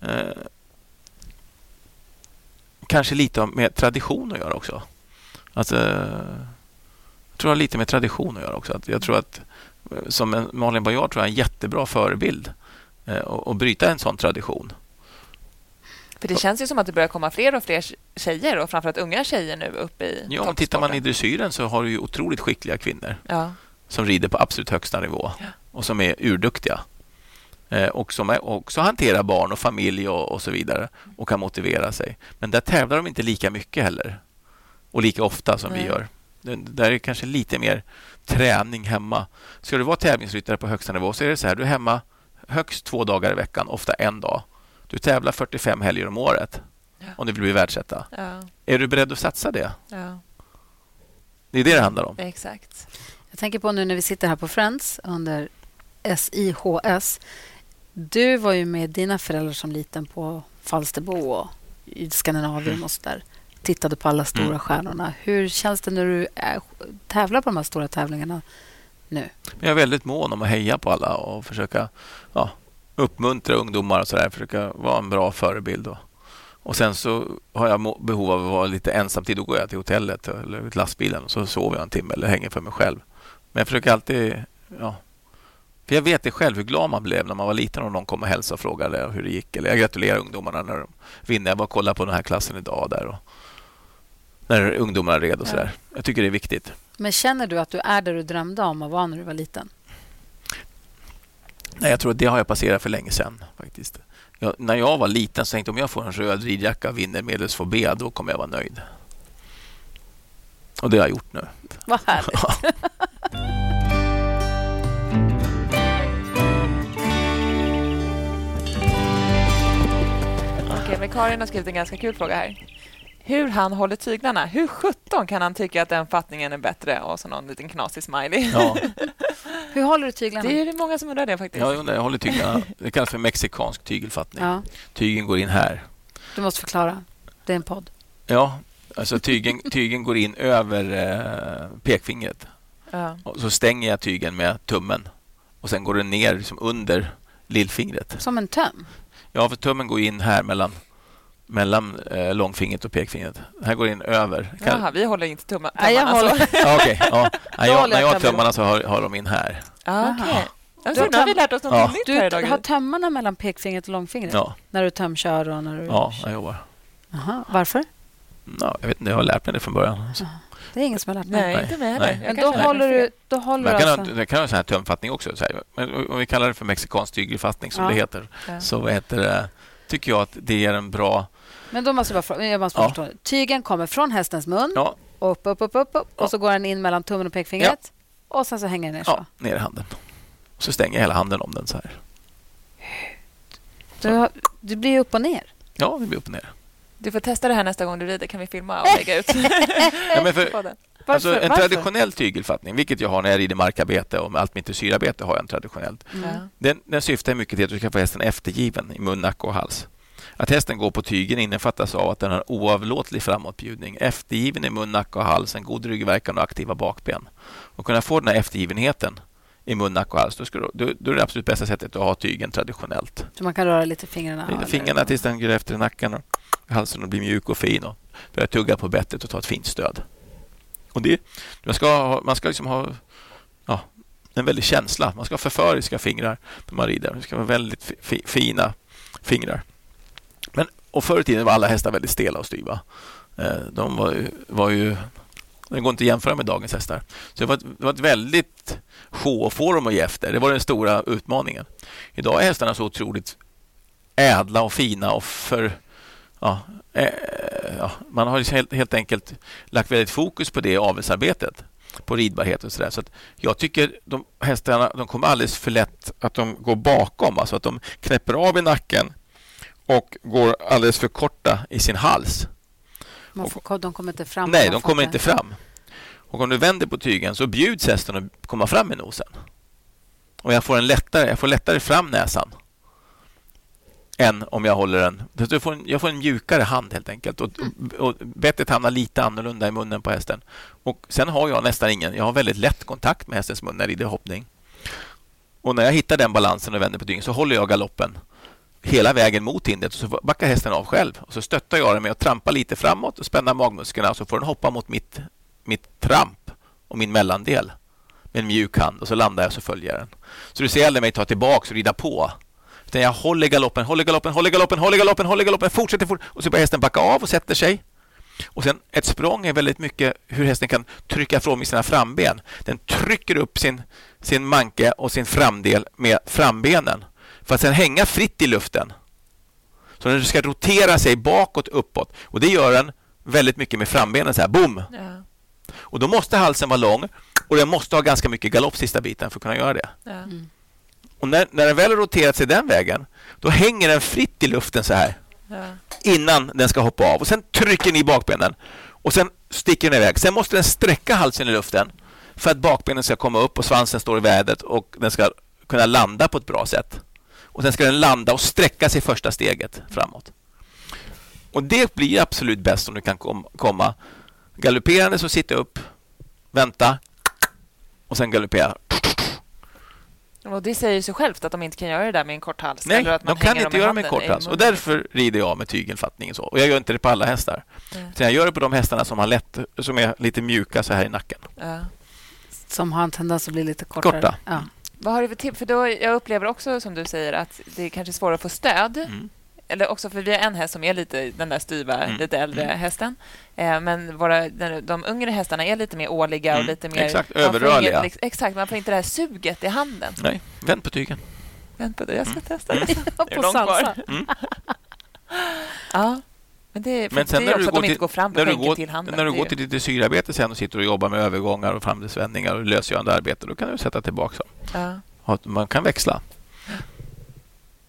Speaker 3: eh, kanske lite med tradition att göra också. Alltså, jag tror det har lite med tradition att göra också. Att jag tror att som en, Malin Baryard tror jag är en jättebra förebild eh, och, och bryta en sån tradition.
Speaker 2: För det känns ju som att det börjar komma fler och fler tjejer och framförallt unga tjejer nu upp i
Speaker 3: Ja, om tittar man i dressyren så har du ju otroligt skickliga kvinnor
Speaker 2: Ja.
Speaker 3: som rider på absolut högsta nivå
Speaker 2: Ja.
Speaker 3: och som är urduktiga. Eh, och som också hanterar barn och familj och, och så vidare och kan motivera sig. Men där tävlar de inte lika mycket heller och lika ofta som
Speaker 2: Nej.
Speaker 3: vi gör. Det, där är kanske lite mer träning hemma. Ska du vara tävlingsryttare på högsta nivå så är det så här, du är hemma högst två dagar i veckan, ofta en dag. Du tävlar 45 helger om året
Speaker 2: Ja.
Speaker 3: om du vill bli världsetta.
Speaker 2: Ja.
Speaker 3: Är du beredd att satsa det?
Speaker 2: ja,
Speaker 3: Det är det det handlar om.
Speaker 2: exakt.
Speaker 1: Jag tänker på nu när vi sitter här på Friends under SIHS. Du var ju med dina föräldrar som liten på Falsterbo och i Skandinavien och så där. Tittade på alla stora
Speaker 3: Mm.
Speaker 1: stjärnorna. Hur känns det när du tävlar på de här stora tävlingarna nu?
Speaker 3: Jag är väldigt mån om att heja på alla och försöka ja, uppmuntra ungdomar och så där. Försöka vara en bra förebild. Och, och sen så har jag behov av att vara lite ensamtid. Då går jag till hotellet eller till lastbilen och så sover jag en timme eller hänger för mig själv. Men jag försöker alltid... Ja, för jag vet det själv hur glad man blev när man var liten och någon kom och hälsade och frågade hur det gick. Eller jag gratulerar ungdomarna när de vinner. Jag var och kollade på den här klassen idag där. Och, när ungdomarna red och så där. Jag tycker det är viktigt.
Speaker 1: Men känner du att du är där du drömde om att vara när du var liten?
Speaker 3: Nej, jag tror att det har jag passerat för länge sedan. faktiskt. Jag, när jag var liten så tänkte jag om jag får en röd ridjacka och vinner medelsfor B, då kommer jag vara nöjd. Och det har jag gjort nu.
Speaker 1: Vad härligt.
Speaker 2: Okej, men Karin har skrivit en ganska kul fråga här. Hur han håller tyglarna. Hur sjutton kan han tycka att den fattningen är bättre? Och så någon liten knasig smiley.
Speaker 3: Ja,
Speaker 1: Hur håller du tyglarna?
Speaker 2: Det är ju många som undrar det faktiskt.
Speaker 3: jag, undrar, jag håller tyglarna. Det kallas för mexikansk tygelfattning.
Speaker 1: Ja,
Speaker 3: Tygen går in här.
Speaker 1: du måste förklara. Det är en podd.
Speaker 3: Ja, alltså tygen, tygen går in över eh, pekfingret.
Speaker 2: Ja.
Speaker 3: Och så stänger jag tygen med tummen. Och sen går den ner liksom under lillfingret.
Speaker 1: Som en töm.
Speaker 3: Ja, för tummen går in här mellan, mellan eh, långfingret och pekfingret. Här går in över. Kan,
Speaker 2: Jaha, vi håller inte tumma,
Speaker 1: Nej, jag
Speaker 2: tummarna.
Speaker 1: håller-
Speaker 3: ja, okej. ja. Nej, jag,
Speaker 1: håller
Speaker 3: när
Speaker 1: jag
Speaker 3: har tummarna så har, har de in här.
Speaker 2: Ja, okej. Alltså,
Speaker 1: Du
Speaker 2: nu har vi lärt oss något
Speaker 3: Ja.
Speaker 2: nytt
Speaker 1: Du
Speaker 2: här idag.
Speaker 1: har tömmarna mellan pekfingret och långfingret
Speaker 3: Ja,
Speaker 1: när du tömkör och när du...
Speaker 3: ja jag jobbar.
Speaker 1: Aha, varför?
Speaker 3: Ja, jag vet inte, jag har lärt mig det från början. Så.
Speaker 1: Det är ingen som har lärt mig.
Speaker 2: Nej,
Speaker 3: Nej.
Speaker 2: inte
Speaker 3: Nej.
Speaker 2: heller.
Speaker 1: Men då håller du, då håller du
Speaker 3: kan,
Speaker 1: alltså...
Speaker 3: ha, det kan ha en sån här tömfattning också. Så här. Men om vi kallar det för mexikansk tygelfattning som
Speaker 1: Ja.
Speaker 3: det heter, så vad heter det, tycker jag att det är en bra...
Speaker 1: Men då måste jag bara jag måste bara
Speaker 3: Ja.
Speaker 1: förstå. Tygen kommer från hästens mun,
Speaker 3: Ja,
Speaker 1: upp, upp, upp, upp, upp
Speaker 3: Ja.
Speaker 1: och så går den in mellan tummen och pekfingret. Och sen så hänger den ner så.
Speaker 3: ja, ner i handen. Så stänger jag hela handen om den så här.
Speaker 1: Du, har- du blir upp och ner.
Speaker 3: Ja, det blir upp och ner.
Speaker 2: Du får testa det här nästa gång du rider. Kan vi filma och lägga ut
Speaker 3: Ja, men för,
Speaker 2: på den?
Speaker 1: Varför?
Speaker 3: alltså, en
Speaker 1: Varför?
Speaker 3: traditionell tygelfattning, vilket jag har när jag rider markarbete och med allt mitt syrarbete har jag en traditionellt.
Speaker 1: Mm.
Speaker 3: Den, den syftar mycket till att du ska få hästen eftergiven i mun, nacke och hals. Att hästen går på tygen innefattas av att den har oavlåtlig framåtbjudning, eftergiven i mun, nacke och hals, en god ryggverkan och aktiva bakben. Och kunna få den här eftergivenheten i mun, nacke och hals, då, ska du, då, då är det absolut bästa sättet att ha tygen traditionellt.
Speaker 1: Så man kan röra lite fingrarna.
Speaker 3: Lite fingrarna tills den går efter nacken och halsen och blir mjuk och fin och börjar tugga på bettet och ta ett fint stöd. Och det, man ska, ha- man ska liksom ha ja, en väldig känsla. Man ska ha förföriska fingrar när man rider. Det ska vara väldigt fi, fina fingrar. Men, och förr i tiden var alla hästar väldigt stela och styva. Eh, de var ju, var ju det går inte att jämföra med dagens hästar. Så det var ett, det var ett väldigt sjå att få dem att ge efter. Det var den stora utmaningen. Idag är hästarna så otroligt ädla och fina och för... Ja, eh, ja, man har helt, helt enkelt lagt väldigt fokus på det i avelsarbetet på ridbarhet och sådär. Så att jag tycker de hästarna de kommer alldeles för lätt att de går bakom, alltså att de knäpper av i nacken och går alldeles för korta i sin hals.
Speaker 1: Får, de kommer inte fram?
Speaker 3: Nej, de kommer inte fram. Och om du vänder på tygen så bjuds hästen att komma fram med nosen. Och jag får, en lättare, jag får lättare fram näsan än om jag håller den. Jag får en, jag får en mjukare hand helt enkelt. Och, och bettet hamnar lite annorlunda i munnen på hästen. Och Sen har jag nästan ingen... Jag har väldigt lätt kontakt med hästens mun när jag rider hoppning. Och när jag hittar den balansen och vänder på tygen så håller jag galoppen hela vägen mot hindret och så backar hästen av själv. Och Så stöttar jag den med att trampa lite framåt och spänna magmusklerna och så får den hoppa mot mitt, mitt tramp och min mellandel med en mjuk hand och så landar jag och så följer den. Så du ser aldrig mig ta tillbaka och rida på utan jag håller galoppen, håller galoppen, håller galoppen, håller galoppen, håller galoppen, fortsätter fort och så börjar hästen backa av och sätter sig. Och sen Ett språng är väldigt mycket hur hästen kan trycka ifrån med sina framben. Den trycker upp sin, sin manke och sin framdel med frambenen för att sen hänga fritt i luften. Så den ska rotera sig bakåt, uppåt. Och Det gör den väldigt mycket med frambenen. så här, boom! Ja. Och Då måste halsen vara lång och den måste ha ganska mycket galopp sista biten för att kunna göra det. Ja. Mm. Och när, när den väl har roterat sig den vägen, då hänger den fritt i luften så här. Ja. Innan den ska hoppa av. Och Sen trycker ni bakbenen. Och sen sticker den iväg. Sen måste den sträcka halsen i luften för att bakbenen ska komma upp och svansen står i vädret och den ska kunna landa på ett bra sätt. Och Sen ska den landa och sträcka sig första steget framåt. Och Det blir absolut bäst om du kan kom, komma galopperande så sitta upp, vänta och sen galoppera.
Speaker 2: Och Det säger sig självt att de inte kan göra det där med en kort hals.
Speaker 3: Nej, de kan inte göra det med en kort hals. Och därför rider jag med tygelfattning. Så. Och jag gör inte det på alla hästar. Mm. jag gör det på de hästarna som, har lätt, som är lite mjuka så här i nacken. Ja.
Speaker 1: Som har en tendens att bli lite kortare.
Speaker 3: Korta. Ja.
Speaker 2: Vad har du för tips? För då, jag upplever också, som du säger, att det är kanske svårare att få stöd. Mm eller också för vi har en häst som är lite den där styva, mm. lite äldre mm. hästen. Eh, men våra, de yngre hästarna är lite mer årliga och mm. lite mer...
Speaker 3: Exakt, överrörliga.
Speaker 2: Inget, exakt, man får inte det här suget i handen.
Speaker 3: Nej, vänd på tygen.
Speaker 2: Vänd på det. Jag ska mm. testa det.
Speaker 1: på salsa.
Speaker 2: Mm. ja. Men det, men sen det är också att de inte går fram på skänken till handen.
Speaker 3: När du går till ditt dressyrarbete sen och sitter och jobbar med övergångar och framdelsvändningar och lösgörande arbete, då kan du sätta tillbaka dem. Ja. Man kan växla.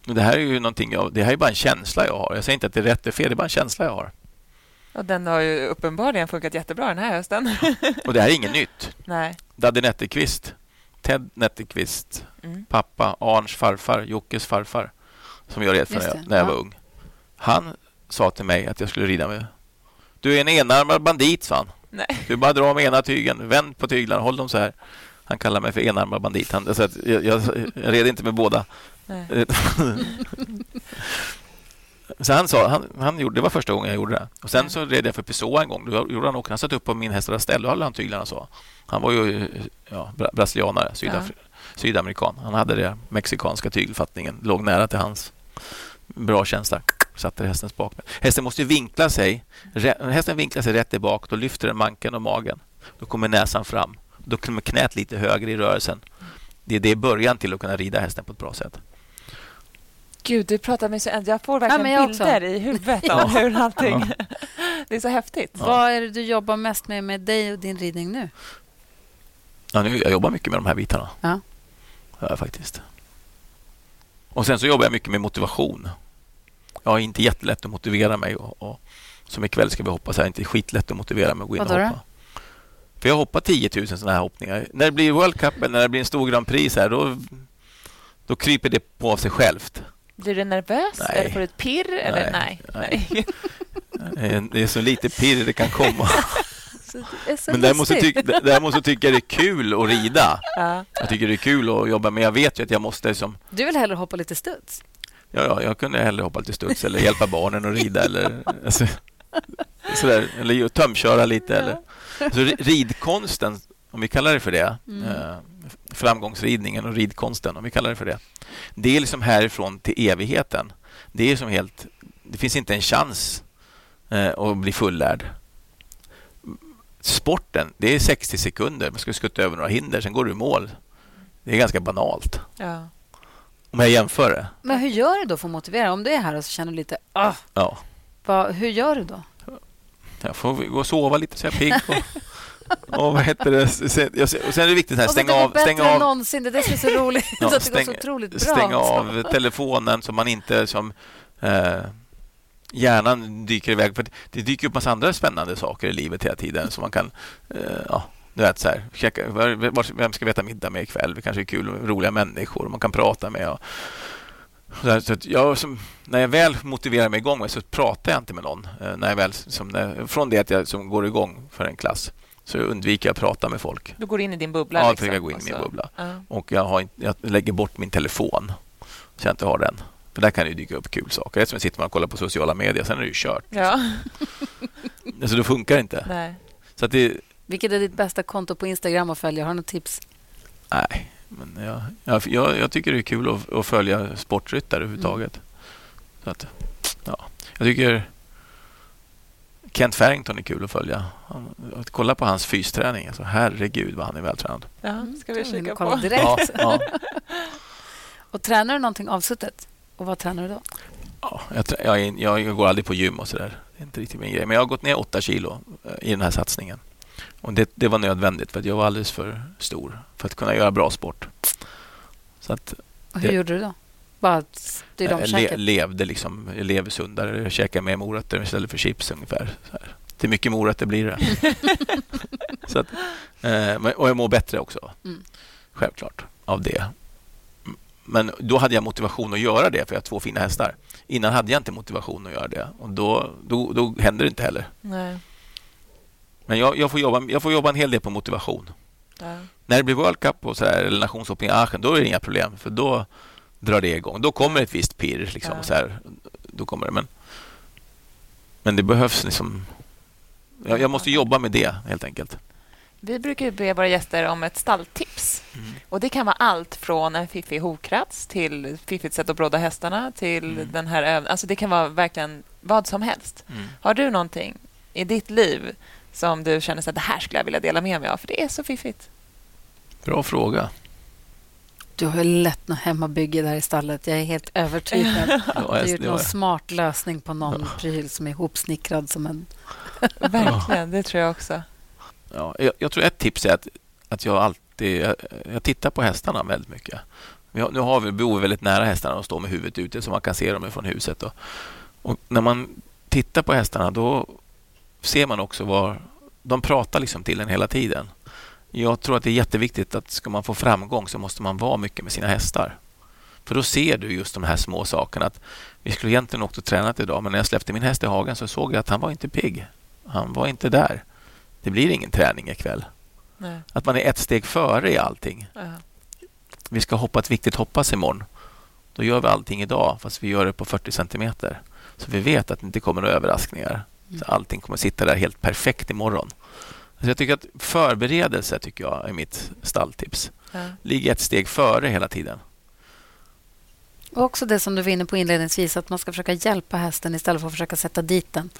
Speaker 3: Det här är ju någonting jag, det här är bara en känsla jag har. Jag säger inte att det är rätt eller fel, det är bara en känsla jag har.
Speaker 2: Och den har ju uppenbarligen funkat jättebra den här hösten.
Speaker 3: och det här är inget nytt.
Speaker 2: Nej.
Speaker 3: Daddy Netterqvist, Ted Netterqvist, mm. pappa, Arns farfar, Jockes farfar, som jag red för när jag, när jag var ung. Han sa till mig att jag skulle rida med... Du är en enarmad bandit, sa han.
Speaker 2: Nej.
Speaker 3: Du bara dra med ena tygen, vänd på tyglarna, håll dem så här. Han kallar mig för enarmad bandit. Han, så jag, jag, jag red inte med båda. så han sa, han, han gjorde, det var första gången jag gjorde det. Och Sen så red jag för Pessoa en gång. Då gjorde han, han satt upp på min häst och höll han tyglarna så. Han var ju ja, brasilianare, sydaf ja. sydamerikan. Han hade det mexikanska tygelfattningen. Låg nära till hans. Bra känsla. Satte hästens bakben. Hästen måste vinkla sig. Hästen vinklar sig rätt tillbaka. Då lyfter den manken och magen. Då kommer näsan fram. Då kommer knät lite högre i rörelsen. Det är det början till att kunna rida hästen på ett bra sätt.
Speaker 2: Gud, du pratar med så... Jag får verkligen ja, bilder också. i huvudet ja. hur allting... Ja. Det är så häftigt.
Speaker 1: Ja. Vad är det du jobbar mest med med dig och din ridning nu?
Speaker 3: Ja, nu jag jobbar mycket med de här bitarna. Ja. ja. faktiskt. Och Sen så jobbar jag mycket med motivation. Jag har inte jättelätt att motivera mig. Och, och som ikväll ska vi hoppa så är det inte skitlätt att motivera mig att gå in och hoppa. För jag hoppar 10 000 sådana här hoppningar. När det blir World Cup eller när det blir en stor Grand Prix här, då, då kryper det på av sig självt.
Speaker 2: Blir du nervös? Nej. Eller får du ett pirr? Nej. Eller? Nej. Nej.
Speaker 3: Det är så lite pirr det kan komma. Men däremot så, tyck, däremot så tycker jag det är kul att rida. Ja. Jag tycker det är kul att jobba, men jag vet ju att jag måste... Liksom...
Speaker 1: Du vill hellre hoppa lite studs?
Speaker 3: Ja, ja, jag kunde hellre hoppa lite studs eller hjälpa barnen att rida eller, alltså, sådär, eller tömköra lite. Eller. Så ridkonsten, om vi kallar det för det, mm. eh, framgångsridningen och ridkonsten, om vi kallar det för det. Det är liksom härifrån till evigheten. Det är som helt... Det finns inte en chans eh, att bli fullärd. Sporten, det är 60 sekunder. Man ska skutta över några hinder, sen går du i mål. Det är ganska banalt.
Speaker 2: Ja.
Speaker 3: Om jag jämför det?
Speaker 1: Men hur gör du då för att motivera? Om du är här och så känner du lite... Ah,
Speaker 3: Ja.
Speaker 1: vad, hur gör du då?
Speaker 3: Jag får gå och sova lite så jag är pigg. Och, och vad heter det? Sen, jag, och sen är det viktigt
Speaker 1: det går
Speaker 3: av,
Speaker 1: än
Speaker 3: av,
Speaker 1: någonsin. Det är så roligt.
Speaker 3: Ja,
Speaker 1: så
Speaker 3: stäng-
Speaker 1: så otroligt bra.
Speaker 3: stänga av telefonen så man inte som eh, hjärnan dyker iväg. För det dyker upp massa andra spännande saker i livet hela tiden som man kan eh, ja, du vet, så här, checka, vem ska vi äta middag med ikväll? Det kanske är kul, roliga människor man kan prata med. Och, så här, så att jag, som, när jag väl motiverar mig igång så pratar jag inte med någon. Eh, när jag väl, som när, från det att jag som går igång för en klass så undviker jag att prata med folk.
Speaker 2: Du går in i din bubbla.
Speaker 3: Ja, jag
Speaker 2: liksom,
Speaker 3: försöker gå in i
Speaker 2: och
Speaker 3: min
Speaker 2: så-
Speaker 3: bubbla.
Speaker 2: Ja.
Speaker 3: Och jag, har jag lägger bort min telefon så jag inte har den. För där kan det ju dyka upp kul saker. Eftersom sitter man och kollar på sociala medier, sen är det ju kört.
Speaker 2: ja.
Speaker 3: Alltså då funkar det inte.
Speaker 2: Nej.
Speaker 3: Så att det,
Speaker 1: Vilket är ditt bästa konto på Instagram att följa? Har du något tips?
Speaker 3: nej. Men jag, jag, jag, jag tycker det är kul att, att följa sportryttare överhuvudtaget. Så att, ja. Jag tycker Kent Farrington är kul att följa. Han, att kolla på hans fysträning. Alltså, herregud vad han är vältränad.
Speaker 2: Ja, ska vi
Speaker 1: Mm,
Speaker 2: kika
Speaker 1: kolla
Speaker 2: på.
Speaker 1: direkt.
Speaker 3: Ja, ja.
Speaker 1: Och tränar du någonting avsuttet? Och vad tränar du då?
Speaker 3: Ja, jag, jag, jag går aldrig på gym och sådär. Det är inte riktigt min grej. Men jag har gått ner åtta kilo eh, i den här satsningen. Och det, det var nödvändigt för att jag var alldeles för stor för att kunna göra bra sport. Så att
Speaker 1: Och hur
Speaker 3: Det-
Speaker 1: gjorde du då? Bara styrde om
Speaker 3: jag le,
Speaker 1: käket?
Speaker 3: levde liksom, jag lever sundare. Jag käkar mer morötter istället för chips ungefär. Så här. Till mycket morötter blir det. så att, eh, och jag mår bättre också.
Speaker 1: Mm.
Speaker 3: Självklart, av det. Men då hade jag motivation att göra det för jag har två fina hästar. Innan hade jag inte motivation att göra det och då, då, då händer det inte heller.
Speaker 2: Nej.
Speaker 3: Men jag, jag, får jobba, jag får jobba en hel del på motivation.
Speaker 2: Ja.
Speaker 3: När det blir World Cup och så här, eller nationshoppning i Aachen, då är det inga problem. För då drar det igång. Då kommer ett visst pirr. Liksom,
Speaker 2: Ja.
Speaker 3: och så här, då kommer det. Men, men det behövs liksom... Jag, jag måste jobba med det, helt enkelt.
Speaker 2: Vi brukar be våra gäster om ett stalltips.
Speaker 3: Mm.
Speaker 2: Och Det kan vara allt från en fiffig hovkrats till fiffigt sätt att bråda hästarna till
Speaker 3: Mm.
Speaker 2: den här öv- Alltså Det kan vara verkligen vad som helst.
Speaker 3: Mm.
Speaker 2: Har du någonting i ditt liv som du känner att det här skulle jag vilja dela med mig av? För det är så fiffigt.
Speaker 3: Bra fråga.
Speaker 1: Du har ju lätt något hemmabygge där i stallet. Jag är helt övertygad.
Speaker 3: Ja,
Speaker 1: Du har
Speaker 3: jag-
Speaker 1: gjort
Speaker 3: det
Speaker 1: någon smart lösning på någon pryl som är ihopsnickrad som en...
Speaker 2: Verkligen, det tror jag också.
Speaker 3: Ja, jag, jag tror ett tips är att, att jag alltid jag, jag tittar på hästarna väldigt mycket. Har, nu har vi, bor vi väldigt nära hästarna och står med huvudet ute så man kan se dem från huset. Och, och när man tittar på hästarna då ser man också var de pratar liksom till en hela tiden. Jag tror att det är jätteviktigt att ska man få framgång så måste man vara mycket med sina hästar. För då ser du just de här små sakerna. Att vi skulle egentligen åkt och tränat idag men när jag släppte min häst i hagen så såg jag att han var inte pigg. Han var inte där. Det blir ingen träning ikväll.
Speaker 2: Nej.
Speaker 3: Att man är ett steg före i allting.
Speaker 2: Ja.
Speaker 3: Vi ska hoppa ett viktigt hoppas imorgon. Då gör vi allting idag fast vi gör det på 40 centimeter. Så vi vet att det inte kommer några överraskningar. Så allting kommer sitta där helt perfekt imorgon. Så jag tycker att förberedelse tycker jag är mitt stalltips.
Speaker 2: Ja.
Speaker 3: Ligg ett steg före hela tiden.
Speaker 1: Och också det som du var inne på inledningsvis, att man ska försöka hjälpa hästen istället för att försöka sätta dit den.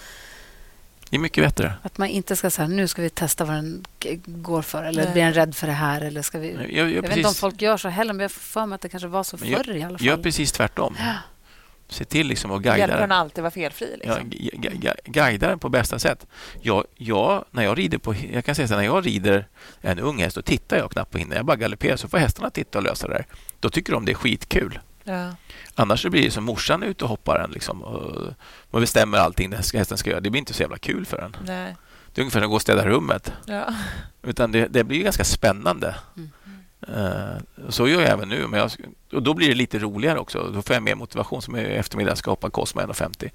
Speaker 3: Det är mycket bättre.
Speaker 1: Att man inte ska säga nu ska vi testa vad den går för eller
Speaker 2: Nej.
Speaker 1: blir den rädd för det här eller ska vi...
Speaker 3: Jag, jag,
Speaker 1: Jag vet inte om folk gör så heller, men jag får för mig att det kanske var så
Speaker 3: Men jag-
Speaker 1: förr i alla fall.
Speaker 3: gör precis tvärtom. Se till liksom att guida
Speaker 2: Hjälper
Speaker 3: den.
Speaker 2: alltid vara felfri?
Speaker 3: Ja,
Speaker 2: Liksom?
Speaker 3: gu- gu- guida den på bästa sätt. Jag, jag, när jag rider på, jag kan säga så här, när jag rider en ung häst, då tittar jag knappt på hindren. Jag bara galopperar så får hästarna titta och lösa det där. Då tycker de det är skitkul.
Speaker 2: Ja.
Speaker 3: Annars blir det som morsan ute och hoppar den liksom, och, och bestämmer allting den hästen ska göra. Det blir inte så jävla kul för den.
Speaker 2: Nej.
Speaker 3: Det är ungefär som att gå och städa rummet.
Speaker 2: Ja.
Speaker 3: Utan det, det blir ju ganska spännande.
Speaker 1: Mm.
Speaker 3: Eh, så gör jag även nu. Men jag, och då blir det lite roligare också. Då får jag mer motivation. Som i eftermiddag ska hoppa Cosmo 1,50.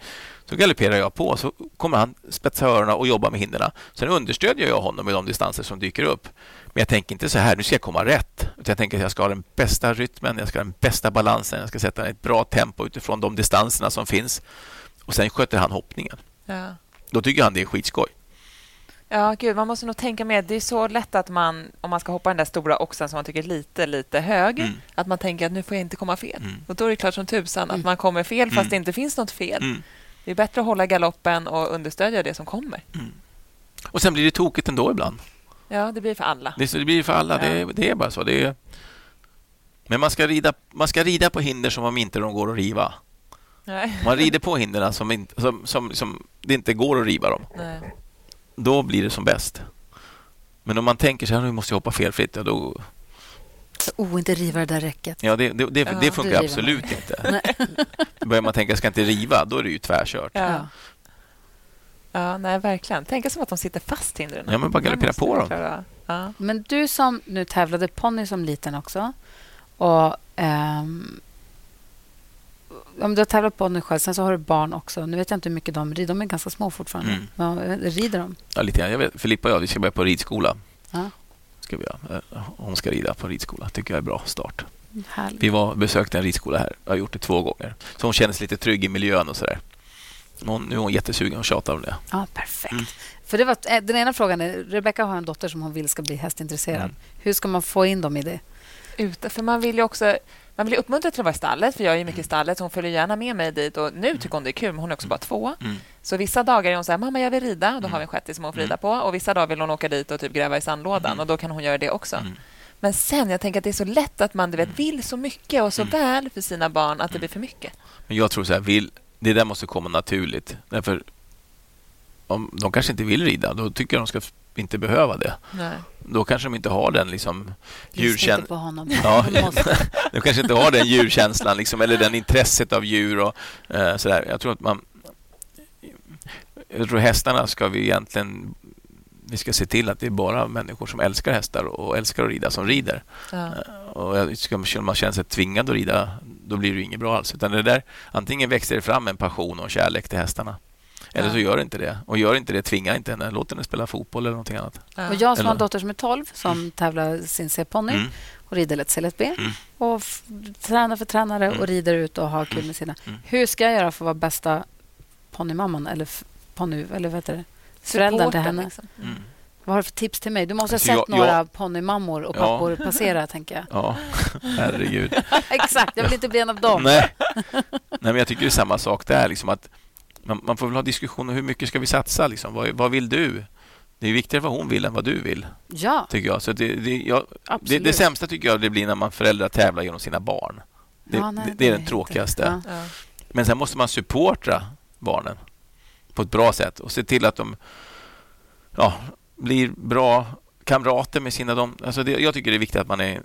Speaker 3: Så galopperar jag på. Så kommer han spetsa öronen och jobba med hindren. Sen understödjer jag honom med de distanser som dyker upp. Men jag tänker inte så här, nu ska jag komma rätt. Utan jag tänker att jag ska ha den bästa rytmen, jag ska ha den bästa balansen, jag ska sätta ett bra tempo utifrån de distanserna som finns. Och sen sköter han hoppningen.
Speaker 2: Ja.
Speaker 3: Då tycker han det är skitskoj.
Speaker 2: Ja, gud, man måste nog tänka med. Det är så lätt att man, om man ska hoppa den där stora oxen som man tycker är lite, lite hög,
Speaker 3: Mm.
Speaker 2: att man tänker att nu får jag inte komma fel.
Speaker 3: Mm.
Speaker 2: Och då är det klart som tusan att
Speaker 1: Mm.
Speaker 2: man kommer fel fast
Speaker 3: Mm.
Speaker 2: det inte finns något fel.
Speaker 3: Mm.
Speaker 2: Det är bättre att hålla galoppen och understödja det som kommer.
Speaker 3: Och sen blir det tokigt ändå ibland.
Speaker 2: Ja, det blir för alla.
Speaker 3: Det, det blir för alla.
Speaker 2: Ja.
Speaker 3: Det, det är bara så. Det är, Men man ska, rida, man ska rida på hinder som om inte de går att riva.
Speaker 2: Nej.
Speaker 3: Man rider på hindren som, inte, som, som, som det inte går att riva dem.
Speaker 2: Nej.
Speaker 3: Då blir det som bäst. Men om man tänker så här, nu måste jag hoppa felfritt, ja, då,
Speaker 1: Oh, inte riva det där räcket.
Speaker 3: ja, det, det, det,
Speaker 2: Ja,
Speaker 3: det funkar absolut inte. Börjar man tänka, jag ska inte riva, då är det ju tvärkört.
Speaker 2: Ja.
Speaker 1: Ja.
Speaker 2: nej, verkligen. Tänk som att de sitter fast hindren.
Speaker 3: Ja, men bara galoppera på dem.
Speaker 2: Ja.
Speaker 1: Men du som nu tävlade ponny som liten också och ehm, om du har tävlat ponny själv, sen så har du barn också. Nu vet jag inte hur mycket de rider. De är ganska små fortfarande.
Speaker 3: Mm.
Speaker 1: Men rider de?
Speaker 3: Ja, lite grann. Jag vet, Filippa och jag vi ska börja på ridskola.
Speaker 1: Ja.
Speaker 3: Ska vi göra. Eh, Hon ska rida på ridskola. tycker jag är bra start.
Speaker 1: Härligt.
Speaker 3: Vi var besökte en ridskola här. Jag har gjort det två gånger. Så hon känner sig lite trygg i miljön och sådär. Hon, nu är hon jättesugen och tjatar om det.
Speaker 1: Ja, perfekt.
Speaker 3: Mm.
Speaker 1: För det var, eh, den ena frågan är, Rebecca har en dotter som hon vill ska bli hästintresserad.
Speaker 3: Mm.
Speaker 1: Hur ska man få in dem i det?
Speaker 2: Ute, för man vill ju också man vill ju uppmuntra till att vara i stallet, för jag är ju mycket i stallet. så Hon följer gärna med mig dit. Och nu tycker hon det är kul, men hon är också bara två.
Speaker 3: Mm.
Speaker 2: Så vissa dagar är hon så här, mamma jag vill rida. Och då
Speaker 3: Mm.
Speaker 2: har vi en shettis som hon får
Speaker 3: Mm.
Speaker 2: rida på. Och vissa dagar vill hon åka dit och typ gräva i sandlådan.
Speaker 3: Mm.
Speaker 2: Och då kan hon göra det också.
Speaker 3: Mm.
Speaker 2: Men sen, jag tänker att det är så lätt att man du vet, vill så mycket och så
Speaker 3: Mm.
Speaker 2: väl för sina barn att det blir för mycket.
Speaker 3: Men jag tror så här, vill, det där måste komma naturligt. Därför om de kanske inte vill rida, då tycker jag de ska inte behöva det.
Speaker 2: Nej.
Speaker 3: Då kanske de inte har den liksom
Speaker 1: Lyssna
Speaker 3: djurkän...
Speaker 1: inte på honom.
Speaker 3: Ja,
Speaker 1: De
Speaker 3: kanske inte har den djurkänslan liksom, eller den intresset av djur och eh, sådär. Jag tror att man... Jag tror hästarna ska vi egentligen... Vi ska se till att det är bara människor som älskar hästar och älskar att rida som rider.
Speaker 2: Ja.
Speaker 3: Och jag- ska man- känner sig tvingad att rida, då blir det inget bra alls. Utan det där, antingen växer det fram en passion och kärlek till hästarna. Eller
Speaker 2: Ja.
Speaker 3: så gör inte det. Och gör inte det, tvinga inte henne. Låt henne spela fotboll eller någonting annat.
Speaker 2: Ja.
Speaker 1: Och jag som har en dotter som är 12 som tävlar sin C-ponny
Speaker 3: Mm.
Speaker 1: och rider lätt C lätt B
Speaker 3: Mm.
Speaker 1: och tränar för tränare
Speaker 3: Mm.
Speaker 1: och rider ut och har kul med sina.
Speaker 3: Mm.
Speaker 1: Hur ska jag göra för att vara bästa ponnymamman eller ponny eller vad heter det? Föräldern till henne.
Speaker 2: liksom.
Speaker 3: Mm.
Speaker 1: Vad har du för tips till mig? Du måste ha
Speaker 3: Alltså,
Speaker 1: sett
Speaker 3: jag-
Speaker 1: några
Speaker 3: jag-
Speaker 1: ponnymammor och
Speaker 3: Ja.
Speaker 1: pappor passera, tänker jag.
Speaker 3: Ja, herregud.
Speaker 1: Exakt, jag vill inte bli en av dem.
Speaker 3: Nej. Nej, men jag tycker det är samma sak där. Liksom att man, man får väl ha diskussioner. Hur mycket ska vi satsa? Liksom? Vad, vad vill du? Det är viktigare vad hon vill än vad du vill,
Speaker 1: Ja,
Speaker 3: tycker jag. Så det, det, jag, det, det sämsta tycker jag det blir när man föräldrar tävlar genom sina barn. Det,
Speaker 1: Ja, nej,
Speaker 3: det, är den tråkigaste.
Speaker 1: Ja.
Speaker 3: Men sen måste man supportra barnen på ett bra sätt och se till att de ja, blir bra kamrater med sina... De, alltså det, jag tycker det är viktigt att man är,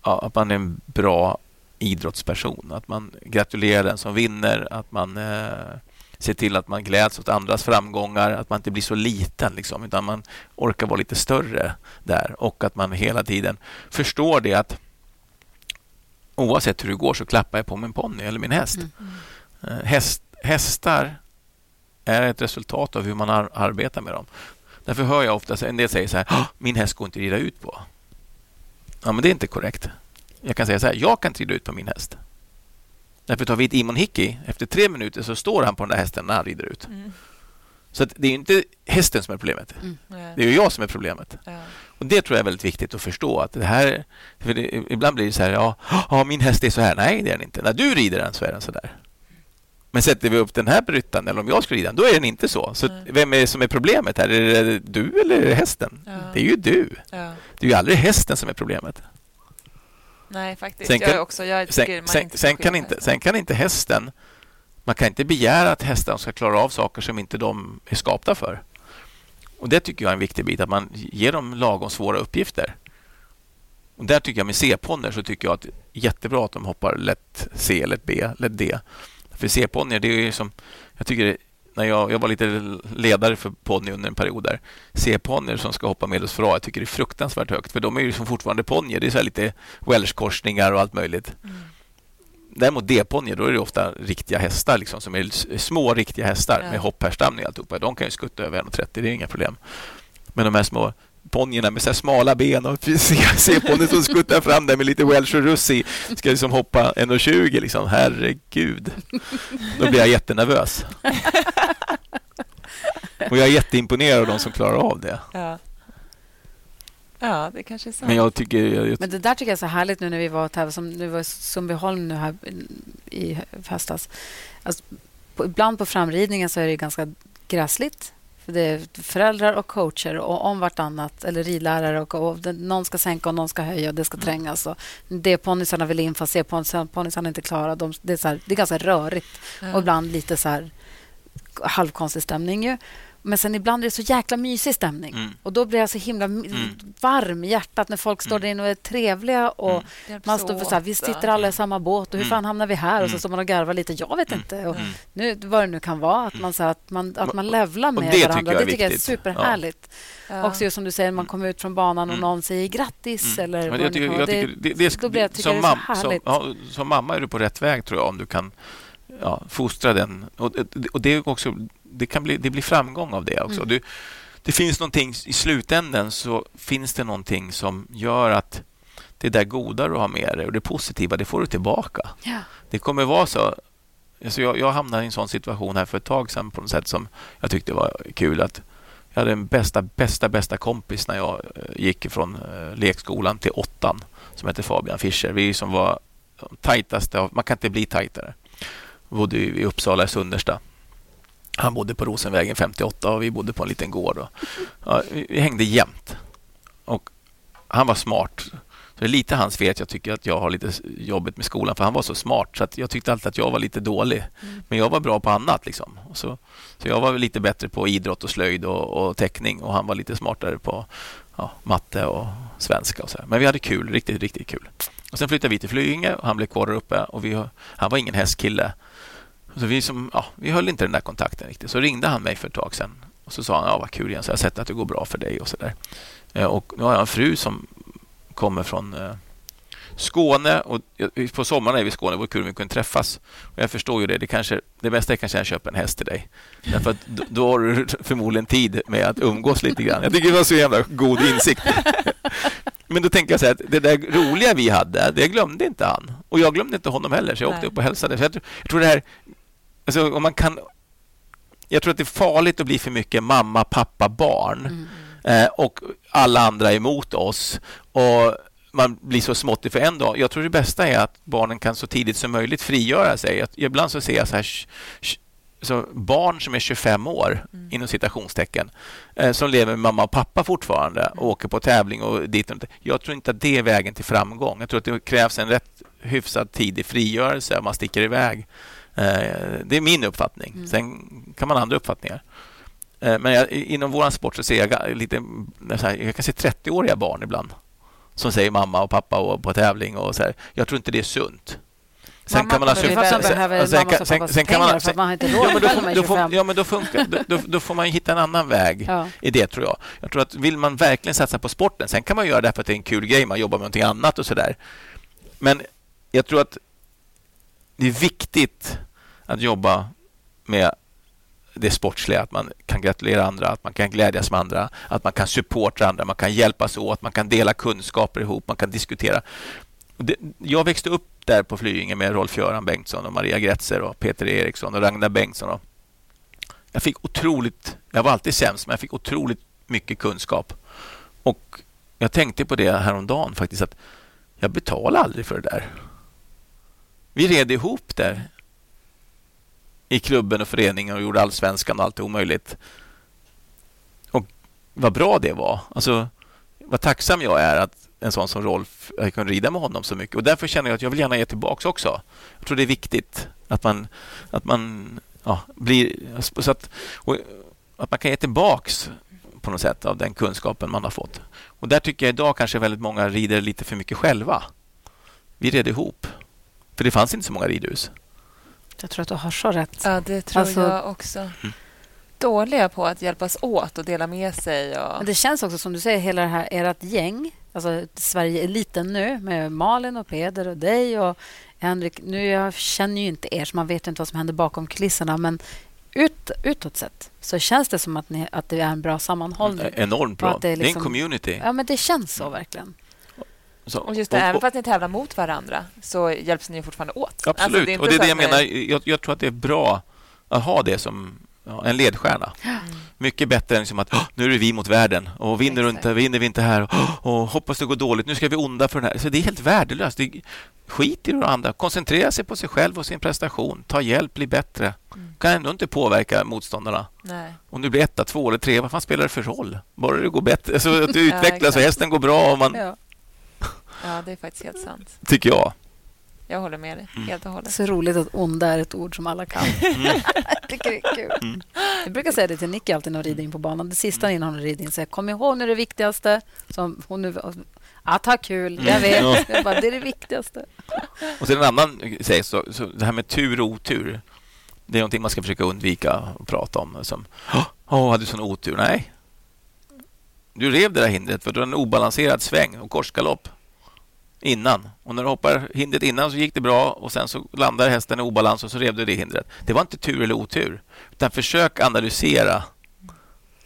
Speaker 3: att man är en bra idrottsperson. Att man gratulerar den som vinner, att man eh, ser till att man gläds åt andras framgångar, att man inte blir så liten, liksom, utan man orkar vara lite större där och att man hela tiden förstår det att oavsett hur det går så klappar jag på min ponny eller min häst.
Speaker 1: Mm.
Speaker 3: Eh, Häst, hästar är ett resultat av hur man ar- arbetar med dem. Därför hör jag ofta en del säger så här, "Ah, min häst går inte att rida ut på. Ja, men det är inte korrekt. Jag kan säga så här, jag kan rida ut på min häst. Därför tar vi ett Imon Hickey, efter tre minuter så står han på den där hästen när han rider ut.
Speaker 2: Mm.
Speaker 3: Så att det är inte hästen som är problemet.
Speaker 2: Nej.
Speaker 3: Det är ju jag som är problemet.
Speaker 2: Ja.
Speaker 3: Och Det tror jag är väldigt viktigt att förstå. att det här, för det, Ibland blir det så här, ja, ja, min häst är så här. Nej, det är den inte. När du rider den så är den så där. Men sätter vi upp den här bryttan, eller om jag ska rida den, då är den inte så. Så
Speaker 2: Nej.
Speaker 3: vem är det som är problemet här? Är det du eller är det hästen?
Speaker 2: Ja.
Speaker 3: Det är ju du.
Speaker 2: Ja.
Speaker 3: Det är ju aldrig hästen som är problemet.
Speaker 2: Nej, faktiskt.
Speaker 3: Sen
Speaker 2: jag
Speaker 3: kan-
Speaker 2: är också, jag
Speaker 3: Sen, sen,
Speaker 2: inte
Speaker 3: sen, kan inte, sen kan inte hästen... Man kan inte begära att hästarna ska klara av saker som inte de är skapta för. Och Det tycker jag är en viktig bit, att man ger dem lagom svåra uppgifter. Och där tycker jag med C-ponnyer så tycker jag att det är jättebra att de hoppar lätt C, lätt B, lätt D. För C-ponnyer, det är ju som... Jag tycker det, när jag, jag var lite ledare för ponny under en period där. C-ponnyer som ska hoppa medelsför A, jag tycker det är fruktansvärt högt. För de är ju som fortfarande ponnyer. Det är så lite welshkorsningar och allt möjligt.
Speaker 2: Mm.
Speaker 3: Däremot D-ponnyer, då är det ofta riktiga hästar liksom, som är små riktiga hästar
Speaker 2: Ja.
Speaker 3: med hopphärstamning och alltihopa. De kan ju skutta över 1,30, det är inga problem. Men de här små ponnyerna med så här smala ben och C-ponnyer som skuttar fram där med lite welsh och russ i ska liksom hoppa 1,20 liksom. Herregud. Då blir jag jättenervös. Och jag är jätteimponerad av de som klarar av det.
Speaker 2: Ja. ja, det kanske är sant.
Speaker 3: Men jag tycker... Jag, jag,
Speaker 1: Men det där tycker jag är så härligt nu när vi var tävlade, som nu var i Sundbyholm nu här i höstas. Alltså, på, ibland på framridningen så är det ganska gräsligt föräldrar och coacher och om vartannat, eller ridlärare. Och, och någon ska sänka och någon ska höja och det ska mm. trängas. Och det ponnysarna vill in fast det ponnysarna inte klarar. De, det, är så här, det är ganska rörigt ja. och ibland lite så här halvkonstig stämning. Ju. Men sen ibland är det så jäkla mysig stämning. Mm. Och Då blir jag så himla mm. varm i hjärtat när folk står mm. där inne och är trevliga. Och mm. man står för så här, vi sitter alla i samma båt och hur mm. fan hamnar vi här? Och så står man och garvar lite. Jag vet inte. Och nu, vad det nu kan vara. Att man, så här, att man, att man levlar med
Speaker 3: det
Speaker 1: varandra.
Speaker 3: Tycker
Speaker 1: det tycker
Speaker 3: jag
Speaker 1: är superhärligt. Ja. Också just som du säger, man kommer ut från banan och någon säger grattis. Eller vad jag tycker, jag tycker, det, det, det, det, som, mam
Speaker 3: som, ja, som mamma är du på rätt väg, tror jag, om du kan ja, fostra den. Och, och det, är också, det, kan bli, det blir framgång av det också. Mm. Du, det finns någonting, I slutänden så finns det någonting som gör att det där goda du har med dig och det positiva, det får du tillbaka.
Speaker 1: Ja.
Speaker 3: Det kommer vara så. Alltså jag, jag hamnade i en sån situation här för ett tag sedan på något sätt som jag tyckte var kul. att Jag hade en bästa, bästa, bästa kompis när jag eh, gick från eh, lekskolan till åttan som hette Fabian Fischer. Vi som var tajtaste, man kan inte bli tajtare bodde i Uppsala i Sunnersta. Han bodde på Rosenvägen 58 och vi bodde på en liten gård. Och, ja, vi hängde jämt. Och han var smart. Så det är lite hans fel att jag tycker att jag har lite jobbigt med skolan för han var så smart så att jag tyckte alltid att jag var lite dålig. Mm. Men jag var bra på annat. Liksom. Så, så jag var lite bättre på idrott och slöjd och, och teckning och han var lite smartare på ja, matte och svenska. Och så. Men vi hade kul, riktigt, riktigt kul. Och Sen flyttade vi till Flyinge och han blev kvar där uppe. Och vi, han var ingen hästkille. Så vi, som, ja, vi höll inte den där kontakten riktigt. Så ringde han mig för ett tag sedan och så sa han ja, vad kul igen, så jag har sett att det går bra för dig och så där. Eh, och nu har jag en fru som kommer från eh, Skåne och på sommaren är vi i Skåne. Det vore kul om vi kunde träffas. Och jag förstår ju det. Det, kanske, det bästa är kanske att köpa en häst till dig. Därför att då, då har du förmodligen tid med att umgås lite grann. Jag tycker det var så jävla god insikt. Men då tänker jag så här, det där roliga vi hade, det glömde inte han. Och jag glömde inte honom heller, så jag Nej. åkte upp och hälsade. Så jag, tror, jag tror det här Alltså, om man kan... Jag tror att det är farligt att bli för mycket mamma, pappa, barn. Mm. Eh, och alla andra emot oss. Och man blir så småttig för en dag. Jag tror det bästa är att barnen kan så tidigt som möjligt frigöra sig. ibland så ser jag så här så barn som är 25 år, mm. inom citationstecken, eh, som lever med mamma och pappa fortfarande och åker på tävling och dit och Jag tror inte att det är vägen till framgång. Jag tror att det krävs en rätt hyfsad tidig frigörelse om man sticker iväg det är min uppfattning. Mm. Sen kan man ha andra uppfattningar. Eh, men jag, inom vår sport så ser jag lite... Jag kan se 30-åriga barn ibland som säger mamma och pappa och på tävling. och så här. Jag tror inte det är sunt.
Speaker 1: Sen kan man sen, behöver sen, mamma sen, sen kan man, man har inte råd ja, men då, får,
Speaker 3: ja, men då, funkar, då, då, då, får man hitta en annan väg ja. i det, tror jag. Jag tror att vill man verkligen satsa på sporten, sen kan man göra det för att det är en kul grej, man jobbar med någonting annat och så där. Men jag tror att det är viktigt att jobba med det sportsliga, att man kan gratulera andra, att man kan glädjas med andra, att man kan supporta andra, man kan hjälpas åt, man kan dela kunskaper ihop, man kan diskutera. jag växte upp där på Flyinge med Rolf-Göran Bengtsson och Maria Gretzer och Peter Eriksson och Ragnar Bengtsson. jag fick otroligt, jag var alltid sämst, men jag fick otroligt mycket kunskap. Och jag tänkte på det häromdagen faktiskt, att jag betalade aldrig för det där. Vi red ihop där i klubben och föreningen och gjorde allsvenskan och allt omöjligt. Och vad bra det var. Alltså, vad tacksam jag är att en sån som Rolf, jag kunde rida med honom så mycket. Och Därför känner jag att jag vill gärna ge tillbaka också. Jag tror det är viktigt att man, att man ja, blir... Så att, och, att man kan ge tillbaka på något sätt av den kunskapen man har fått. Och Där tycker jag idag kanske väldigt många rider lite för mycket själva. Vi red ihop. För det fanns inte så många ridhus.
Speaker 1: Jag tror att du har så rätt.
Speaker 2: Ja, det tror alltså, jag också. Mm. Dåliga på att hjälpas åt och dela med sig. Och...
Speaker 1: Men det känns också som du säger, hela det här ert gäng. Alltså Sverige är liten nu med Malin och Peder och dig och Henrik. Nu jag känner ju inte er, så man vet inte vad som händer bakom kulisserna. Men ut, utåt sett så känns det som att, ni, att det är en bra sammanhållning.
Speaker 3: Enormt bra. Det är, liksom, det är, en liksom- community.
Speaker 1: Ja, men det känns så verkligen.
Speaker 2: Så, och just det, och, även för att ni tävlar mot varandra så hjälps ni fortfarande åt.
Speaker 3: Absolut, alltså, det och det är det jag menar. Jag, jag, tror att det är bra att ha det som ja, en ledstjärna. Mm. Mycket bättre än som att nu är det vi mot världen och vinner, inte, vinner vi inte här och, och hoppas det går dåligt, nu ska vi onda för den här. Så det är helt värdelöst. Det, skit i det andra. Koncentrera sig på sig själv och sin prestation. Ta hjälp, bli bättre.
Speaker 2: Mm.
Speaker 3: Kan ändå inte påverka motståndarna.
Speaker 2: Nej.
Speaker 3: Om du blir etta, två eller tre, vad fan spelar det för roll? Bara det går bättre, alltså att du
Speaker 2: Ja,
Speaker 3: utvecklas och
Speaker 2: exakt.
Speaker 3: hästen går bra, och man,
Speaker 1: Ja.
Speaker 2: Ja, det är faktiskt helt sant.
Speaker 3: tycker jag.
Speaker 2: Jag håller med dig
Speaker 3: Mm.
Speaker 2: helt och hållet.
Speaker 1: Så roligt att onda är ett ord som alla kan.
Speaker 3: Mm.
Speaker 1: tycker det är kul. Jag brukar säga det till Nicky alltid när hon rider in på banan. Det sista
Speaker 3: Mm.
Speaker 1: innan hon rider in säger kom ihåg nu det viktigaste. Som hon nu, att ha kul, jag vet.
Speaker 3: Ja.
Speaker 1: Jag bara, det är det viktigaste.
Speaker 3: Och sen en annan säger så, så det här med tur och otur. Det är någonting man ska försöka undvika att prata om. Som, åh, oh, hade du sån otur? Nej. Du rev det där hindret för du hade en obalanserad sväng och korsgalopp innan. Och när du hoppar hindret innan så gick det bra och sen så landade hästen i obalans och så rev du det hindret. Det var inte tur eller otur. Utan försök analysera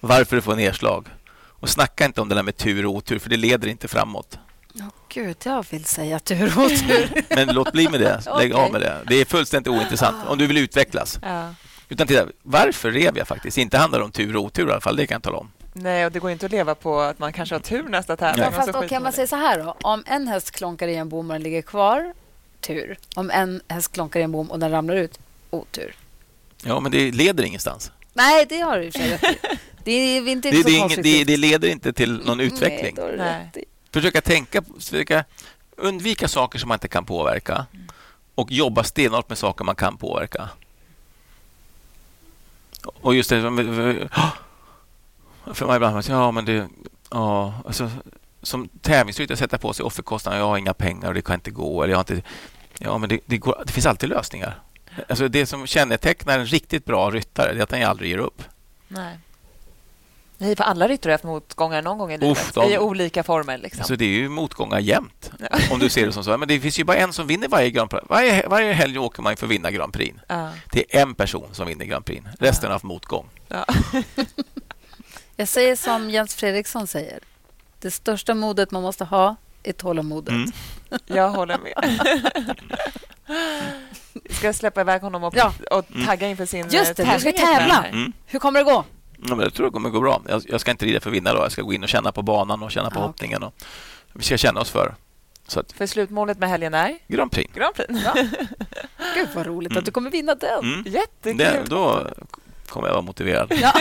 Speaker 3: varför du får nedslag. Och snacka inte om det där med tur och otur för det leder inte framåt.
Speaker 1: Åh gud, jag vill säga tur och otur.
Speaker 3: Men låt bli med det. Lägg
Speaker 1: Okej.
Speaker 3: av med det. Det är fullständigt ointressant om du vill utvecklas.
Speaker 2: Ja.
Speaker 3: Utan titta, varför rev jag faktiskt? Inte handlar det om tur och otur i alla fall, det kan jag tala om.
Speaker 2: Nej, och det går inte att leva på att man kanske har tur nästa tävling. Så
Speaker 1: Fast
Speaker 2: skiter
Speaker 1: okej,
Speaker 2: man
Speaker 1: säger så här då. Om en häst klonkar i en bom och den ligger kvar, tur. Om en häst klonkar i en bom och den ramlar ut, otur.
Speaker 3: Ja, men det leder ingenstans.
Speaker 1: Nej, det har du i och för sig rätt i. Det är inte
Speaker 3: Det,
Speaker 1: så
Speaker 3: det, är ingen, det, det leder inte till någon utveckling.
Speaker 1: Nej,
Speaker 2: Nej.
Speaker 3: Försöka tänka, försöka undvika saker som man inte kan påverka och jobba stenhårt med saker man kan påverka. Och just det, för mig ibland, ja men det, ja, alltså, som tävlingsryttare sätta på sig offerkostnader, jag har inga pengar och det kan inte gå. Eller jag har inte, ja, men det, det, går, det finns alltid lösningar. Alltså det som kännetecknar en riktigt bra ryttare är att han aldrig ger upp.
Speaker 2: Nej. Nej, för alla ryttare har haft motgångar någon gång i livet.
Speaker 3: Uff, de-
Speaker 2: I olika former. Liksom.
Speaker 3: Alltså det är ju motgångar jämt,
Speaker 2: Ja.
Speaker 3: om du ser det som så. Men det finns ju bara en som vinner varje Grand Prix. Varje, varje helg åker man för att vinna Grand Prix.
Speaker 2: Ja.
Speaker 3: Det är en person som vinner Grand Prix. Resten har haft motgång.
Speaker 2: Ja.
Speaker 1: Jag säger som Jens Fredriksson säger. Det största modet man måste ha är tålamodet.
Speaker 3: Mm.
Speaker 2: Jag håller med. Ska jag släppa iväg honom och,
Speaker 1: Ja.
Speaker 2: och tagga inför sin
Speaker 1: Just det,
Speaker 2: eh,
Speaker 1: du ska
Speaker 2: tävling
Speaker 1: tävla.
Speaker 3: Mm.
Speaker 1: Hur kommer det gå?
Speaker 3: Ja, men jag tror det kommer gå bra. Jag, jag ska inte rida för att vinna då. Jag ska gå in och känna på banan och känna på
Speaker 1: Ja, okej.
Speaker 3: hoppningen. Och, vi ska känna oss för. Så att,
Speaker 2: För slutmålet med helgen är
Speaker 3: Grand Prix.
Speaker 2: Grand Prix.
Speaker 1: Gud, vad roligt
Speaker 3: Mm.
Speaker 1: att du kommer vinna den.
Speaker 3: Mm.
Speaker 2: Jättekul.
Speaker 3: Det, då kommer jag vara motiverad.
Speaker 1: Ja.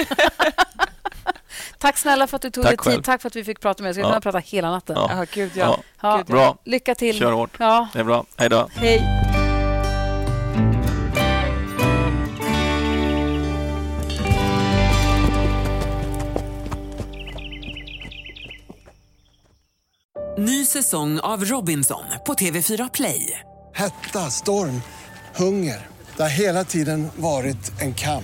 Speaker 1: Tack snälla för att du tog dig tid. Tack för att vi fick prata med dig. Jag skulle
Speaker 3: Ja.
Speaker 1: kunna prata hela natten.
Speaker 3: Ja.
Speaker 2: Ja, gud, ja.
Speaker 3: Ja,
Speaker 1: Ja,
Speaker 3: bra.
Speaker 1: Lycka till.
Speaker 3: Kör hårt.
Speaker 1: Ja,
Speaker 3: Det är bra. Hej då.
Speaker 1: hej.
Speaker 4: Ny säsong av Robinson på TV4 Play.
Speaker 5: Hetta, storm, hunger. Det har hela tiden varit en kamp.